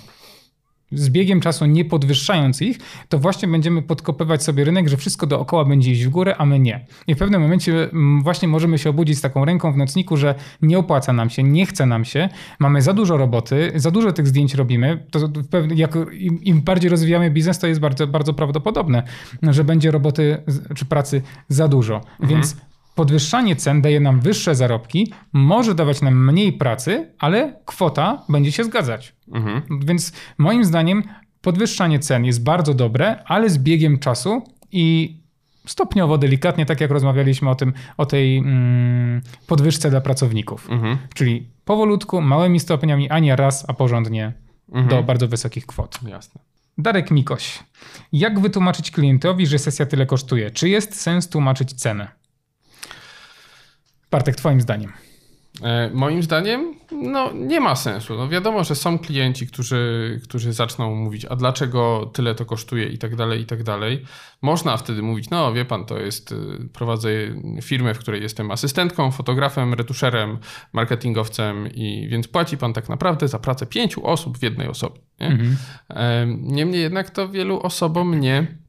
z biegiem czasu nie podwyższając ich, to właśnie będziemy podkopywać sobie rynek, że wszystko dookoła będzie iść w górę, a my nie. I w pewnym momencie mm, właśnie możemy się obudzić z taką ręką w nocniku, że nie opłaca nam się, nie chce nam się, mamy za dużo roboty, za dużo tych zdjęć robimy. To jak im, im, bardziej rozwijamy biznes, to jest bardzo, bardzo prawdopodobne, że będzie roboty czy pracy za dużo. Mhm. Więc podwyższanie cen daje nam wyższe zarobki, może dawać nam mniej pracy, ale kwota będzie się zgadzać. Mhm. Więc moim zdaniem podwyższanie cen jest bardzo dobre, ale z biegiem czasu i stopniowo, delikatnie, tak jak rozmawialiśmy o tym, o tej mm, podwyżce dla pracowników. Mhm. Czyli powolutku, małymi stopniami, a nie raz, a porządnie mhm. do bardzo wysokich kwot. Jasne. Darek Mikoś. Jak wytłumaczyć klientowi, że sesja tyle kosztuje? Czy jest sens tłumaczyć cenę? Bartek, twoim zdaniem? E, moim zdaniem, no nie ma sensu. No wiadomo, że są klienci, którzy, którzy zaczną mówić, a dlaczego tyle to kosztuje i tak dalej, i tak dalej. Można wtedy mówić, no wie pan, to jest, y, prowadzę firmę, w której jestem asystentką, fotografem, retuszerem, marketingowcem i więc płaci pan tak naprawdę za pracę pięciu osób w jednej osobie. Nie? Mhm. E, niemniej jednak to wielu osobom nie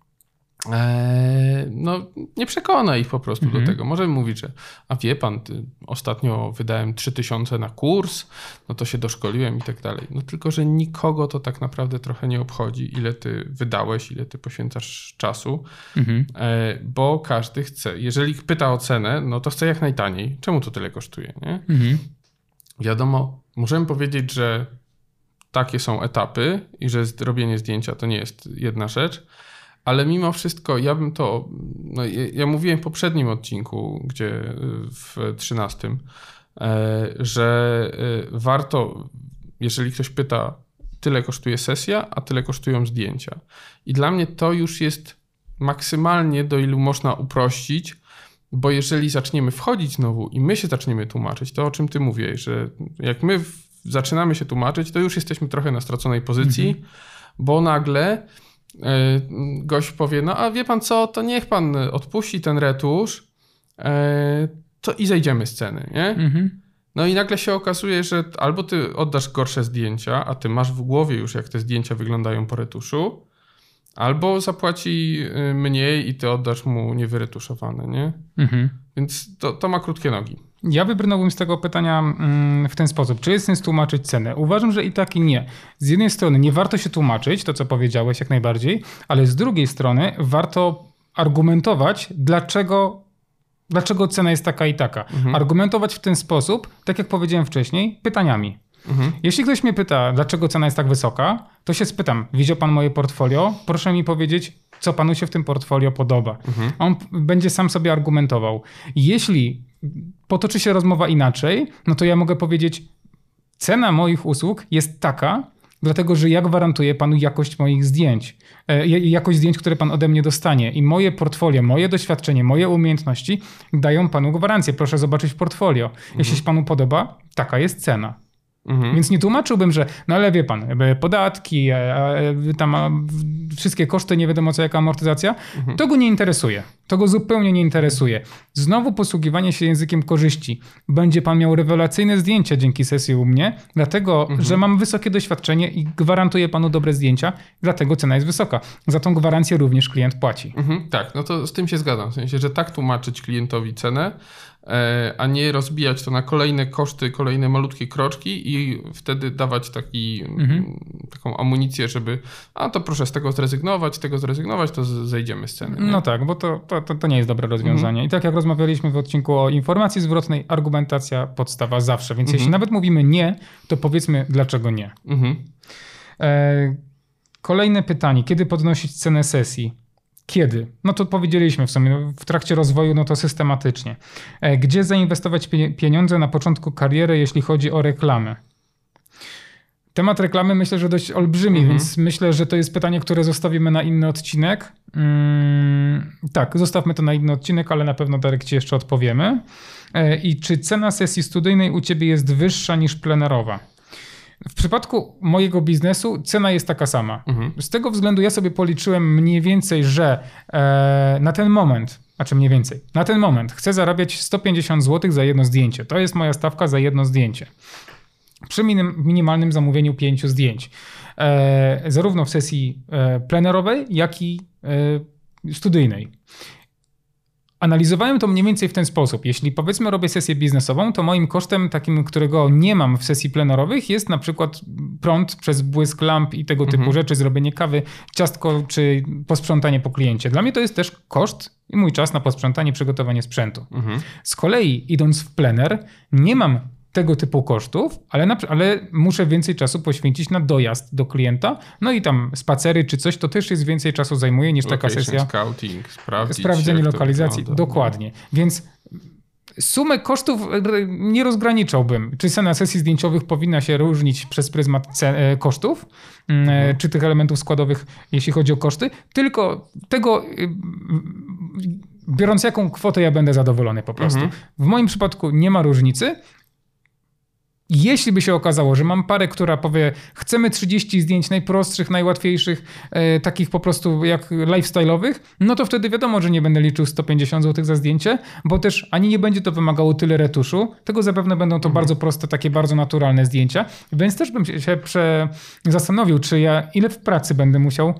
no, nie przekona ich po prostu mhm. do tego. Może mówić, że a wie pan, ostatnio wydałem 3000 na kurs, no to się doszkoliłem i tak dalej. No tylko, że nikogo to tak naprawdę trochę nie obchodzi, ile ty wydałeś, ile ty poświęcasz czasu, mhm. eee, bo każdy chce. Jeżeli pyta o cenę, no to chce jak najtaniej. Czemu to tyle kosztuje, nie? Mhm. Wiadomo, możemy powiedzieć, że takie są etapy i że zrobienie zdjęcia to nie jest jedna rzecz, ale mimo wszystko ja bym to. No, ja, ja mówiłem w poprzednim odcinku, gdzie w 13, e, że e, warto, jeżeli ktoś pyta, tyle kosztuje sesja, a tyle kosztują zdjęcia. I dla mnie to już jest maksymalnie, do ilu można uprościć, bo jeżeli zaczniemy wchodzić znowu i my się zaczniemy tłumaczyć, to o czym ty mówiłeś, że jak my zaczynamy się tłumaczyć, to już jesteśmy trochę na straconej pozycji, mhm. bo nagle gość powie, no a wie pan co, to niech pan odpuści ten retusz, e, to i zejdziemy z ceny, nie? Mhm. No i nagle się okazuje, że albo ty oddasz gorsze zdjęcia, a ty masz w głowie już, jak te zdjęcia wyglądają po retuszu, albo zapłaci y, mniej i ty oddasz mu niewyretuszowane, nie? Mhm. Więc to, to ma krótkie nogi. Ja wybrnąłbym z tego pytania mm, w ten sposób. Czy jest sens tłumaczyć cenę? Uważam, że i tak i nie. Z jednej strony nie warto się tłumaczyć, to co powiedziałeś jak najbardziej, ale z drugiej strony warto argumentować, dlaczego, dlaczego cena jest taka i taka. Mhm. Argumentować w ten sposób, tak jak powiedziałem wcześniej, pytaniami. Mhm. Jeśli ktoś mnie pyta, dlaczego cena jest tak wysoka, to się spytam, widział pan moje portfolio? Proszę mi powiedzieć, co panu się w tym portfolio podoba. Mhm. On będzie sam sobie argumentował. Jeśli potoczy się rozmowa inaczej, no to ja mogę powiedzieć, cena moich usług jest taka, dlatego że ja gwarantuję panu jakość moich zdjęć, e, jakość zdjęć, które pan ode mnie dostanie. I moje portfolio, moje doświadczenie, moje umiejętności dają panu gwarancję. Proszę zobaczyć portfolio. Jeśli się panu podoba, taka jest cena. Mhm. Więc nie tłumaczyłbym, że no ale wie pan, podatki, e, tam wszystkie koszty, nie wiadomo co, jaka amortyzacja, mhm. to go nie interesuje. To go zupełnie nie interesuje. Znowu posługiwanie się językiem korzyści. Będzie pan miał rewelacyjne zdjęcia dzięki sesji u mnie, dlatego, Mhm. że mam wysokie doświadczenie i gwarantuję panu dobre zdjęcia, dlatego cena jest wysoka. Za tą gwarancję również klient płaci. Mhm, tak, no to z tym się zgadzam. W sensie, że tak tłumaczyć klientowi cenę, e, a nie rozbijać to na kolejne koszty, kolejne malutkie kroczki i wtedy dawać taki, Mhm. taką amunicję, żeby a to proszę z tego zrezygnować, z tego zrezygnować, to zejdziemy z ceny. nie? No tak, bo to, to, to, nie jest dobre rozwiązanie. I tak jak rozmawialiśmy w odcinku o informacji zwrotnej, argumentacja podstawa zawsze. Więc jeśli nawet mówimy nie, to powiedzmy dlaczego nie. Mhm. E, kolejne pytanie. Kiedy podnosić cenę sesji? Kiedy? No to powiedzieliśmy w sumie, no, w trakcie rozwoju, no to systematycznie. E, gdzie zainwestować pie- pieniądze na początku kariery, jeśli chodzi o reklamę? Temat reklamy myślę, że dość olbrzymi, Mhm. więc myślę, że to jest pytanie, które zostawimy na inny odcinek. Mm, tak, zostawmy to na inny odcinek, ale na pewno Darek ci jeszcze odpowiemy. E, I czy cena sesji studyjnej u ciebie jest wyższa niż plenerowa? W przypadku mojego biznesu cena jest taka sama. Mhm. Z tego względu ja sobie policzyłem mniej więcej, że e, na ten moment, znaczy mniej więcej, na ten moment chcę zarabiać 150 zł za jedno zdjęcie. To jest moja stawka za jedno zdjęcie. Przy minim, minimalnym zamówieniu pięciu zdjęć. E, zarówno w sesji e, plenerowej, jak i e, studyjnej. Analizowałem to mniej więcej w ten sposób. Jeśli powiedzmy robię sesję biznesową, to moim kosztem takim, którego nie mam w sesji plenerowych jest na przykład prąd przez błysk lamp i tego typu rzeczy, zrobienie kawy, ciastko czy posprzątanie po kliencie. Dla mnie to jest też koszt i mój czas na posprzątanie, przygotowanie sprzętu. Mhm. Z kolei idąc w plener nie mam tego typu kosztów, ale, na, ale muszę więcej czasu poświęcić na dojazd do klienta. No i tam spacery czy coś, to też jest więcej czasu zajmuje niż taka Location sesja scouting, sprawdzenie lokalizacji. wygląda. Dokładnie. Więc sumę kosztów e, nie rozgraniczałbym. Czy cena sesji zdjęciowych powinna się różnić przez pryzmat ce- e, kosztów, e, czy tych elementów składowych, jeśli chodzi o koszty, tylko tego, y, biorąc jaką kwotę ja będę zadowolony po prostu. Mhm. W moim przypadku nie ma różnicy. Jeśli by się okazało, że mam parę, która powie, chcemy 30 zdjęć najprostszych, najłatwiejszych, e, takich po prostu jak lifestyle'owych, no to wtedy wiadomo, że nie będę liczył 150 zł za zdjęcie, bo też ani nie będzie to wymagało tyle retuszu, tego zapewne będą to bardzo proste, takie bardzo naturalne zdjęcia, więc też bym się, się prze... zastanowił, czy ja ile w pracy będę musiał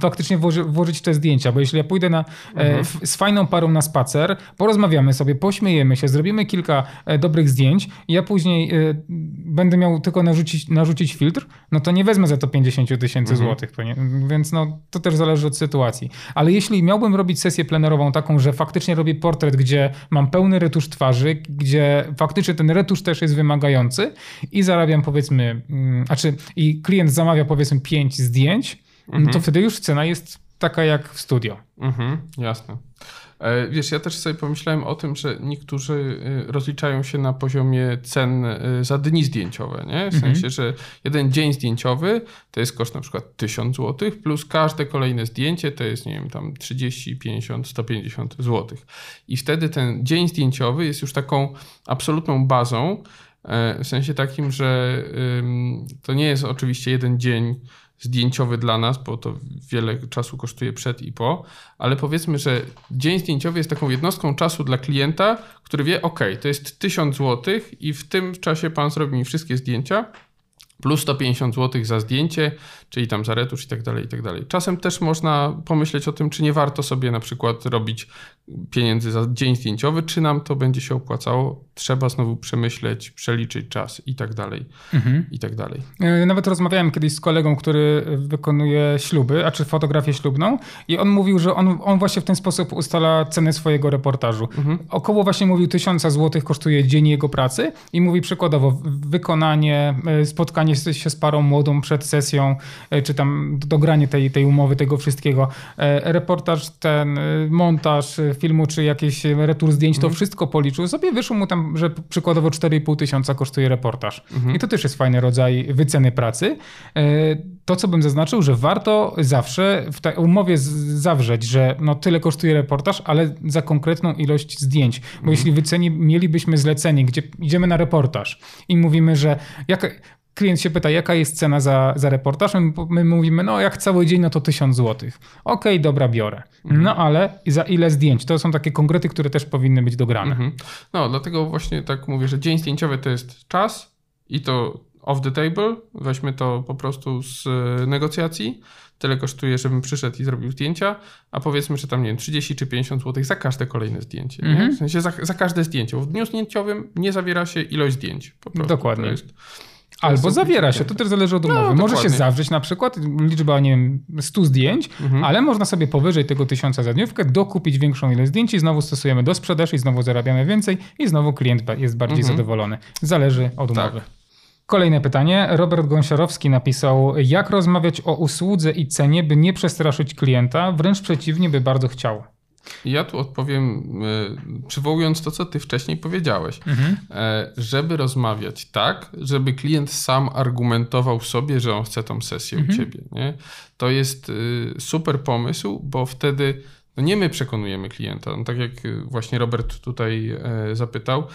faktycznie włoży, włożyć te zdjęcia, bo jeśli ja pójdę na, e, f, z fajną parą na spacer, porozmawiamy sobie, pośmiejemy się, zrobimy kilka e, dobrych zdjęć i ja później e, będę miał tylko narzucić, narzucić filtr, no to nie wezmę za to 50 tysięcy złotych, to nie- więc no, to też zależy od sytuacji. Ale jeśli miałbym robić sesję plenerową taką, że faktycznie robię portret, gdzie mam pełny retusz twarzy, gdzie faktycznie ten retusz też jest wymagający i zarabiam powiedzmy, mm, a czy i klient zamawia powiedzmy 5 zdjęć, no to wtedy już cena jest taka jak w studio. Mhm, jasne. E, Wiesz, ja też sobie pomyślałem o tym, że niektórzy e, rozliczają się na poziomie cen e, za dni zdjęciowe, nie? W sensie, że jeden dzień zdjęciowy to jest koszt na przykład 1000 zł, plus każde kolejne zdjęcie to jest, nie wiem, tam 30, 50, 150 zł. I wtedy ten dzień zdjęciowy jest już taką absolutną bazą, e, w sensie takim, że to nie jest oczywiście jeden dzień zdjęciowy dla nas, bo to wiele czasu kosztuje przed i po, ale powiedzmy, że dzień zdjęciowy jest taką jednostką czasu dla klienta, który wie, ok, to jest 1000 zł i w tym czasie pan zrobi mi wszystkie zdjęcia, plus 150 zł za zdjęcie, czyli tam za retusz i tak dalej, i tak dalej. Czasem też można pomyśleć o tym, czy nie warto sobie na przykład robić pieniędzy za dzień zdjęciowy, czy nam to będzie się opłacało. Trzeba znowu przemyśleć, przeliczyć czas i tak dalej, i tak dalej. E, Nawet rozmawiałem kiedyś z kolegą, który wykonuje śluby, a czy fotografię ślubną i on mówił, że on, on właśnie w ten sposób ustala cenę swojego reportażu. Około właśnie mówił 1000 zł kosztuje dzień jego pracy i mówi przykładowo wykonanie, e, spotkanie się z parą młodą przed sesją, czy tam dogranie tej, tej umowy, tego wszystkiego, e, reportaż, ten e, montaż e, filmu, czy jakiś retur zdjęć, to wszystko policzył sobie, wyszło mu tam, że przykładowo 4,5 tysiąca kosztuje reportaż. I to też jest fajny rodzaj wyceny pracy. E, To, co bym zaznaczył, że warto zawsze w tej umowie zawrzeć, że no tyle kosztuje reportaż, ale za konkretną ilość zdjęć. Bo jeśli wyceni, mielibyśmy zlecenie, gdzie idziemy na reportaż i mówimy, że jak, klient się pyta, jaka jest cena za, za reportaż, my, my mówimy, no jak cały dzień, no to 1000 zł. Okej, dobra, biorę. Mhm. No ale za ile zdjęć? To są takie konkrety, które też powinny być dograne. Mhm. No, dlatego właśnie tak mówię, że dzień zdjęciowy to jest czas i to off the table. Weźmy to po prostu z e, negocjacji. Tyle kosztuje, żebym przyszedł i zrobił zdjęcia, a powiedzmy, że tam, nie wiem, 30 czy 50 zł za każde kolejne zdjęcie. Nie? Mhm. W sensie za, za każde zdjęcie. Bo w dniu zdjęciowym nie zawiera się ilość zdjęć. Po prostu. Dokładnie. To jest, Albo zawiera się, to też zależy od No, umowy. Może się zawrzeć na przykład liczba, nie wiem, 100 zdjęć, Mhm. ale można sobie powyżej tego 1000 za dniówkę dokupić większą ilość zdjęć i znowu stosujemy do sprzedaży i znowu zarabiamy więcej i znowu klient jest bardziej Mhm. zadowolony. Zależy od Tak. umowy. Kolejne pytanie. Robert Gąsiorowski napisał, jak rozmawiać o usłudze i cenie, by nie przestraszyć klienta, wręcz przeciwnie, by bardzo chciał. Ja tu odpowiem, e, przywołując to, co ty wcześniej powiedziałeś. Mhm. E, żeby rozmawiać tak, żeby klient sam argumentował sobie, że on chce tą sesję Mhm. u ciebie. Nie? To jest y, super pomysł, bo wtedy no nie my przekonujemy klienta. No tak jak y, właśnie Robert tutaj e, zapytał,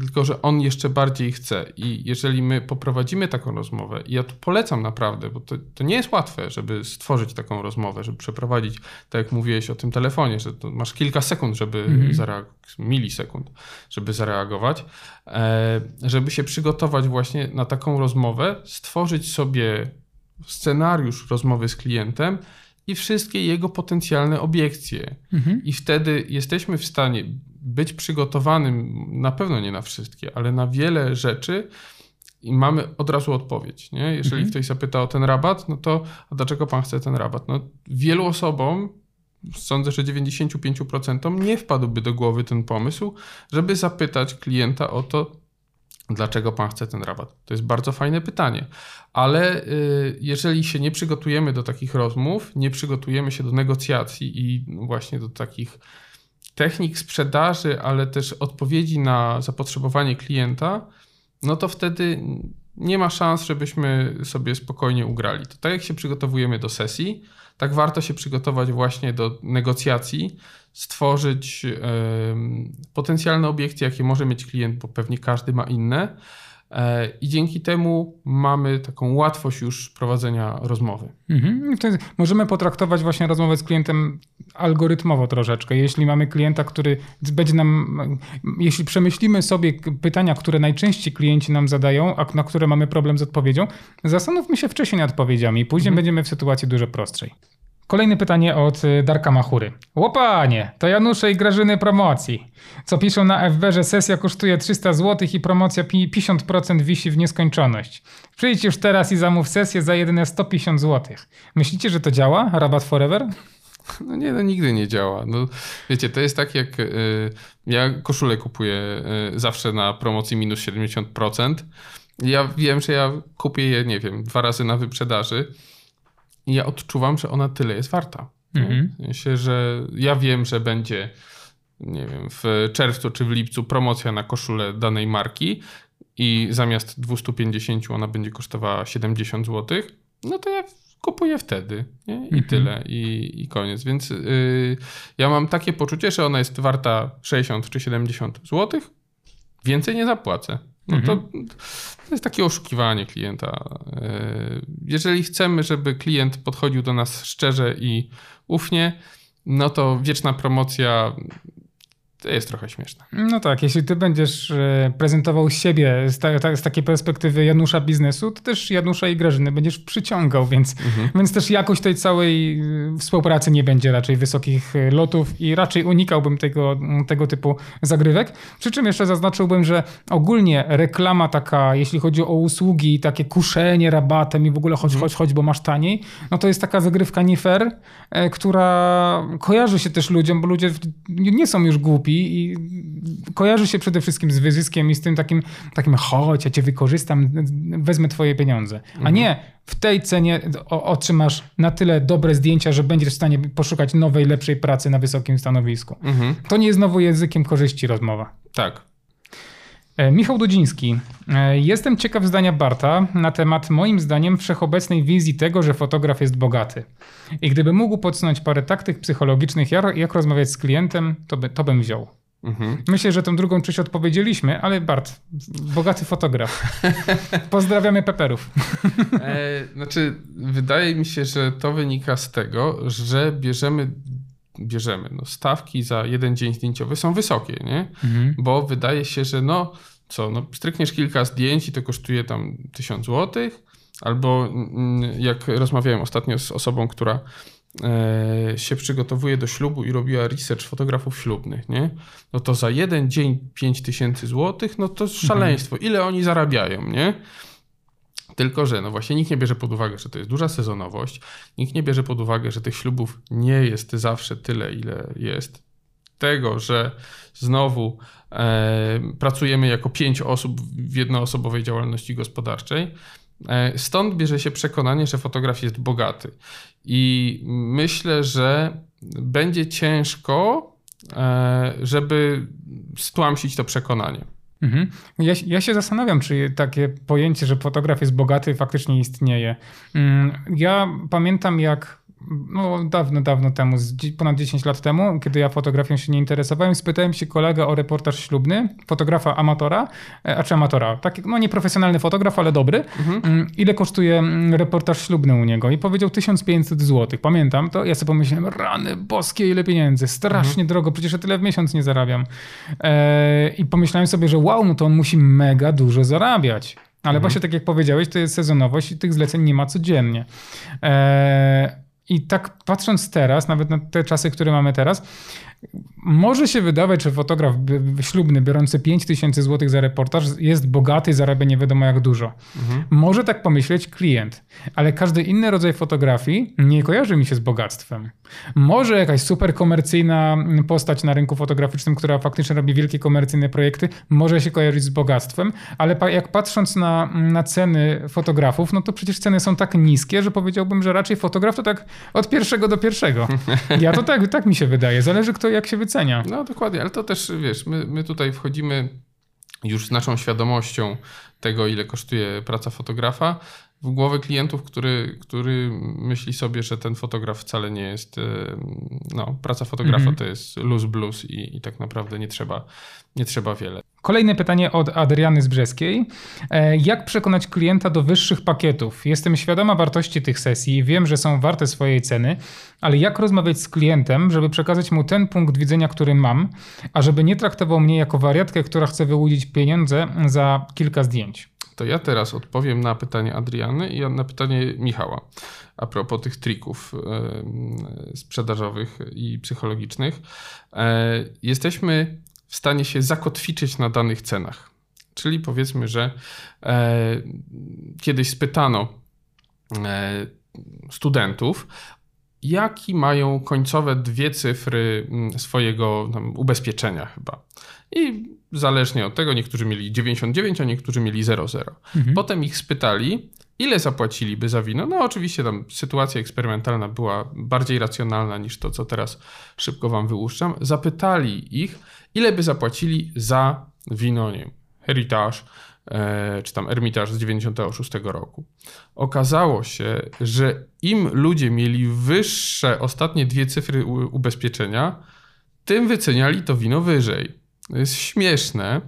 tylko że on jeszcze bardziej chce. I jeżeli my poprowadzimy taką rozmowę, i ja tu polecam naprawdę, bo to, to nie jest łatwe, żeby stworzyć taką rozmowę, żeby przeprowadzić, tak jak mówiłeś o tym telefonie, że masz kilka sekund, żeby Mhm. zareagować, milisekund, żeby zareagować, e, żeby się przygotować właśnie na taką rozmowę, stworzyć sobie scenariusz rozmowy z klientem i wszystkie jego potencjalne obiekcje. Mhm. I wtedy jesteśmy w stanie być przygotowanym, na pewno nie na wszystkie, ale na wiele rzeczy i mamy od razu odpowiedź. Nie? Jeżeli Mhm. ktoś zapyta o ten rabat, no to a dlaczego pan chce ten rabat? No, wielu osobom, sądzę, że 95% nie wpadłby do głowy ten pomysł, żeby zapytać klienta o to, dlaczego pan chce ten rabat. To jest bardzo fajne pytanie. Ale y, jeżeli się nie przygotujemy do takich rozmów, nie przygotujemy się do negocjacji i właśnie do takich technik sprzedaży, ale też odpowiedzi na zapotrzebowanie klienta, no to wtedy nie ma szans, żebyśmy sobie spokojnie ugrali. To tak jak się przygotowujemy do sesji, tak warto się przygotować właśnie do negocjacji, stworzyć potencjalne obiekcje, jakie może mieć klient, bo pewnie każdy ma inne. E, I dzięki temu mamy taką łatwość już prowadzenia rozmowy. Mhm. Jest, możemy potraktować właśnie rozmowę z klientem algorytmowo troszeczkę. Jeśli mamy klienta, który będzie nam, jeśli przemyślimy sobie pytania, które najczęściej klienci nam zadają, a na które mamy problem z odpowiedzią, zastanówmy się wcześniej nad odpowiedziami, później będziemy w sytuacji dużo prostszej. Kolejne pytanie od y, Darka Machury. Łopanie, to Janusze i Grażyny promocji. Co piszą na FB, że sesja kosztuje 300 zł i promocja pi- 50% wisi w nieskończoność. Przyjdź już teraz i zamów sesję za jedyne 150 zł. Myślicie, że to działa? Rabat forever? No nie, no nigdy nie działa. No, wiecie, to jest tak jak y, ja koszulę kupuję y, zawsze na promocji minus 70%. Ja wiem, że ja kupię je, nie wiem, dwa razy na wyprzedaży i ja odczuwam, że ona tyle jest warta. Mhm. W sensie, że ja wiem, że będzie, nie wiem, w czerwcu czy w lipcu promocja na koszulę danej marki i zamiast 250 ona będzie kosztowała 70 zł, no to ja kupuję wtedy nie? i Mhm. tyle i, i koniec. Więc yy, ja mam takie poczucie, że ona jest warta 60 czy 70 zł, więcej nie zapłacę. No to, to jest takie oszukiwanie klienta. Yy, Jeżeli chcemy, żeby klient podchodził do nas szczerze i ufnie, no to wieczna promocja to jest trochę śmieszne. No tak, jeśli ty będziesz e, prezentował siebie z, ta, ta, z takiej perspektywy Janusza biznesu, to też Janusza i Grażyny będziesz przyciągał, więc, więc też jakość tej całej e, współpracy nie będzie raczej wysokich e, lotów i raczej unikałbym tego, tego typu zagrywek. Przy czym jeszcze zaznaczyłbym, że ogólnie reklama taka, jeśli chodzi o usługi, takie kuszenie rabatem i w ogóle chodź, chodź, chodź, bo masz taniej, no to jest taka zagrywka nie fair, która kojarzy się też ludziom, bo ludzie nie są już głupi i kojarzy się przede wszystkim z wyzyskiem i z tym takim, takim chodź, ja cię wykorzystam, wezmę twoje pieniądze. A nie w tej cenie otrzymasz na tyle dobre zdjęcia, że będziesz w stanie poszukać nowej, lepszej pracy na wysokim stanowisku. Mhm. To nie jest znowu językiem korzyści rozmowa. Tak. E, Michał Dudziński. E, Jestem ciekaw zdania Barta na temat, moim zdaniem, wszechobecnej wizji tego, że fotograf jest bogaty. I gdyby mógł podsunąć parę taktyk psychologicznych, jak, jak rozmawiać z klientem, to, by, to bym wziął. Mhm. Myślę, że tą drugą część odpowiedzieliśmy, ale Bart, bogaty fotograf. Pozdrawiamy Peperów. E, znaczy, wydaje mi się, że to wynika z tego, że bierzemy bierzemy. No, stawki za jeden dzień zdjęciowy są wysokie, nie? Mhm. Bo wydaje się, że no co, no strykniesz kilka zdjęć i to kosztuje tam 1000 zł, albo mm, jak rozmawiałem ostatnio z osobą, która e, się przygotowuje do ślubu i robiła research fotografów ślubnych, nie? No to za jeden dzień 5000 zł, no to szaleństwo. Mhm. Ile oni zarabiają, nie? Tylko, że no właśnie nikt nie bierze pod uwagę, że to jest duża sezonowość, nikt nie bierze pod uwagę, że tych ślubów nie jest zawsze tyle, ile jest. Tego, że znowu e, pracujemy jako pięć osób w jednoosobowej działalności gospodarczej. E, stąd bierze się przekonanie, że fotograf jest bogaty. I myślę, że będzie ciężko, e, żeby stłamsić to przekonanie. Mhm. Ja, ja, się zastanawiam, czy takie pojęcie, że fotograf jest bogaty, faktycznie istnieje. Mm, ja pamiętam, jak no, dawno, dawno temu, ponad 10 lat temu, kiedy ja fotografią się nie interesowałem, spytałem się kolegę o reportaż ślubny, fotografa amatora, e, a czy amatora, taki, no nieprofesjonalny fotograf, ale dobry, mhm. Mm, ile kosztuje mm, reportaż ślubny u niego i powiedział 1500 zł. Pamiętam to, ja sobie pomyślałem, rany boskie, ile pieniędzy, strasznie mhm. drogo, przecież ja tyle w miesiąc nie zarabiam. E, I pomyślałem sobie, że wow, no to on musi mega dużo zarabiać. Ale mhm. właśnie tak jak powiedziałeś, to jest sezonowość i tych zleceń nie ma codziennie. E, i tak patrząc teraz, nawet na te czasy, które mamy teraz, może się wydawać, że fotograf ślubny biorący 5000 zł za reportaż jest bogaty, zarabia nie wiadomo jak dużo. Mhm. Może tak pomyśleć klient, ale każdy inny rodzaj fotografii nie kojarzy mi się z bogactwem. Może jakaś super komercyjna postać na rynku fotograficznym, która faktycznie robi wielkie komercyjne projekty, może się kojarzyć z bogactwem, ale jak patrząc na, na ceny fotografów, no to przecież ceny są tak niskie, że powiedziałbym, że raczej fotograf to tak od pierwszego do pierwszego. Ja to tak, tak mi się wydaje. Zależy kto jak się wycenia. No dokładnie, ale to też wiesz, my, my tutaj wchodzimy już z naszą świadomością tego, ile kosztuje praca fotografa, w głowę klientów, który, który myśli sobie, że ten fotograf wcale nie jest. E, no, praca fotografa mm -hmm. to jest luz blues i, i tak naprawdę nie trzeba, nie trzeba wiele. Kolejne pytanie od Adriany z Brzeskiej. E, jak przekonać klienta do wyższych pakietów? Jestem świadoma wartości tych sesji, wiem, że są warte swojej ceny, ale jak rozmawiać z klientem, żeby przekazać mu ten punkt widzenia, który mam, a żeby nie traktował mnie jako wariatkę, która chce wyłudzić pieniądze za kilka zdjęć? To ja teraz odpowiem na pytanie Adriany i na pytanie Michała a propos tych trików sprzedażowych i psychologicznych. E, jesteśmy w stanie się zakotwiczyć na danych cenach. Czyli powiedzmy, że e, kiedyś spytano e, studentów, jaki mają końcowe dwie cyfry swojego ubezpieczenia chyba. I zależnie od tego, niektórzy mieli 99, a niektórzy mieli 00. Mhm. Potem ich spytali, ile zapłaciliby za wino. No oczywiście tam sytuacja eksperymentalna była bardziej racjonalna niż to, co teraz szybko wam wyłuszczam. Zapytali ich, ile by zapłacili za wino, nie wiem, Heritage, e, czy tam Ermitage z 96 roku. Okazało się, że im ludzie mieli wyższe ostatnie dwie cyfry ubezpieczenia, tym wyceniali to wino wyżej. To jest śmieszne,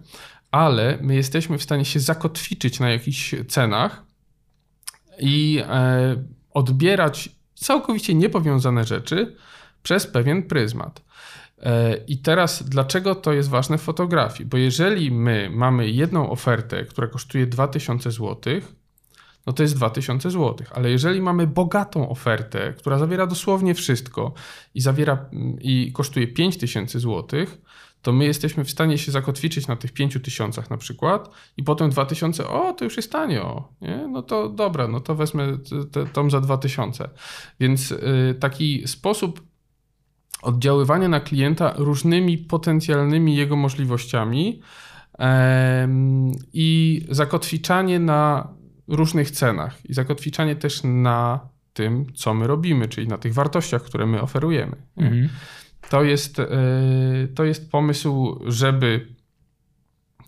ale my jesteśmy w stanie się zakotwiczyć na jakichś cenach i e, odbierać całkowicie niepowiązane rzeczy przez pewien pryzmat. E, I teraz, dlaczego to jest ważne w fotografii? Bo jeżeli my mamy jedną ofertę, która kosztuje 2000 zł, no to jest 2000 zł. Ale jeżeli mamy bogatą ofertę, która zawiera dosłownie wszystko i zawiera i kosztuje 5000 zł, to my jesteśmy w stanie się zakotwiczyć na tych 5000 na przykład i potem 2000, o to już jest tanio, nie? no to dobra, no to wezmę tą za 2000. Więc y, taki sposób oddziaływania na klienta różnymi potencjalnymi jego możliwościami i zakotwiczanie na różnych cenach i zakotwiczanie też na tym, co my robimy, czyli na tych wartościach, które my oferujemy. Mhm. To, jest, e, to jest pomysł, żeby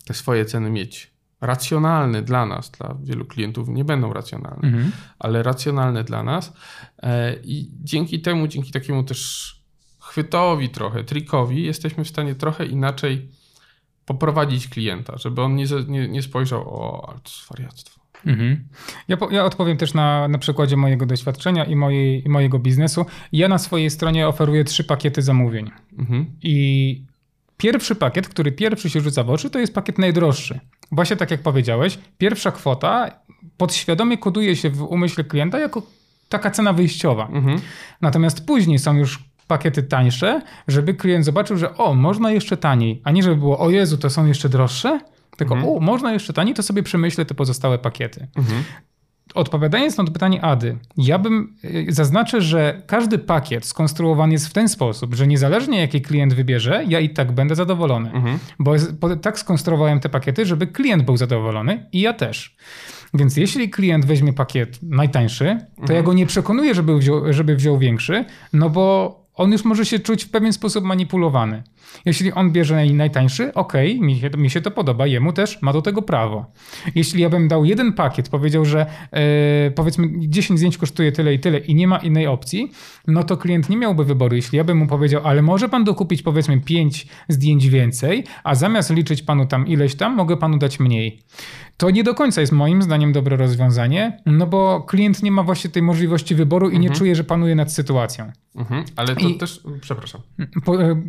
te swoje ceny mieć racjonalne dla nas, dla wielu klientów nie będą racjonalne, mhm. ale racjonalne dla nas e, i dzięki temu, dzięki takiemu też chwytowi trochę, trikowi, jesteśmy w stanie trochę inaczej poprowadzić klienta, żeby on nie, nie, nie spojrzał, o, ale to jest wariactwo. Mhm. Ja, po, ja, odpowiem też na, na przykładzie mojego doświadczenia i, mojej, i mojego biznesu. Ja na swojej stronie oferuję trzy pakiety zamówień. Mhm. I pierwszy pakiet, który pierwszy się rzuca w oczy, to jest pakiet najdroższy. Właśnie tak jak powiedziałeś, pierwsza kwota podświadomie koduje się w umyśle klienta jako taka cena wyjściowa. Mhm. Natomiast później są już pakiety tańsze, żeby klient zobaczył, że o, można jeszcze taniej, a nie żeby było, o Jezu, to są jeszcze droższe, tylko mhm. o, można jeszcze taniej, to sobie przemyślę te pozostałe pakiety. Mhm. Odpowiadając na to pytanie Ady, ja bym y, zaznaczył, że każdy pakiet skonstruowany jest w ten sposób, że niezależnie jaki klient wybierze, ja i tak będę zadowolony. Mhm. Bo tak skonstruowałem te pakiety, żeby klient był zadowolony i ja też. Więc jeśli klient weźmie pakiet najtańszy, to mhm. ja go nie przekonuję, żeby wziął, żeby wziął większy, no bo on już może się czuć w pewien sposób manipulowany. Jeśli on bierze najtańszy, okej, okay, mi, się, mi się to podoba, jemu też ma do tego prawo. Jeśli ja bym dał jeden pakiet, powiedział, że yy, powiedzmy 10 zdjęć kosztuje tyle i tyle i nie ma innej opcji, no to klient nie miałby wyboru. Jeśli ja bym mu powiedział, ale może pan dokupić powiedzmy 5 zdjęć więcej, a zamiast liczyć panu tam ileś tam, mogę panu dać mniej. To nie do końca jest moim zdaniem dobre rozwiązanie, no bo klient nie ma właśnie tej możliwości wyboru i mhm. nie czuje, że panuje nad sytuacją. Mhm, ale to I, też, przepraszam. Po, e,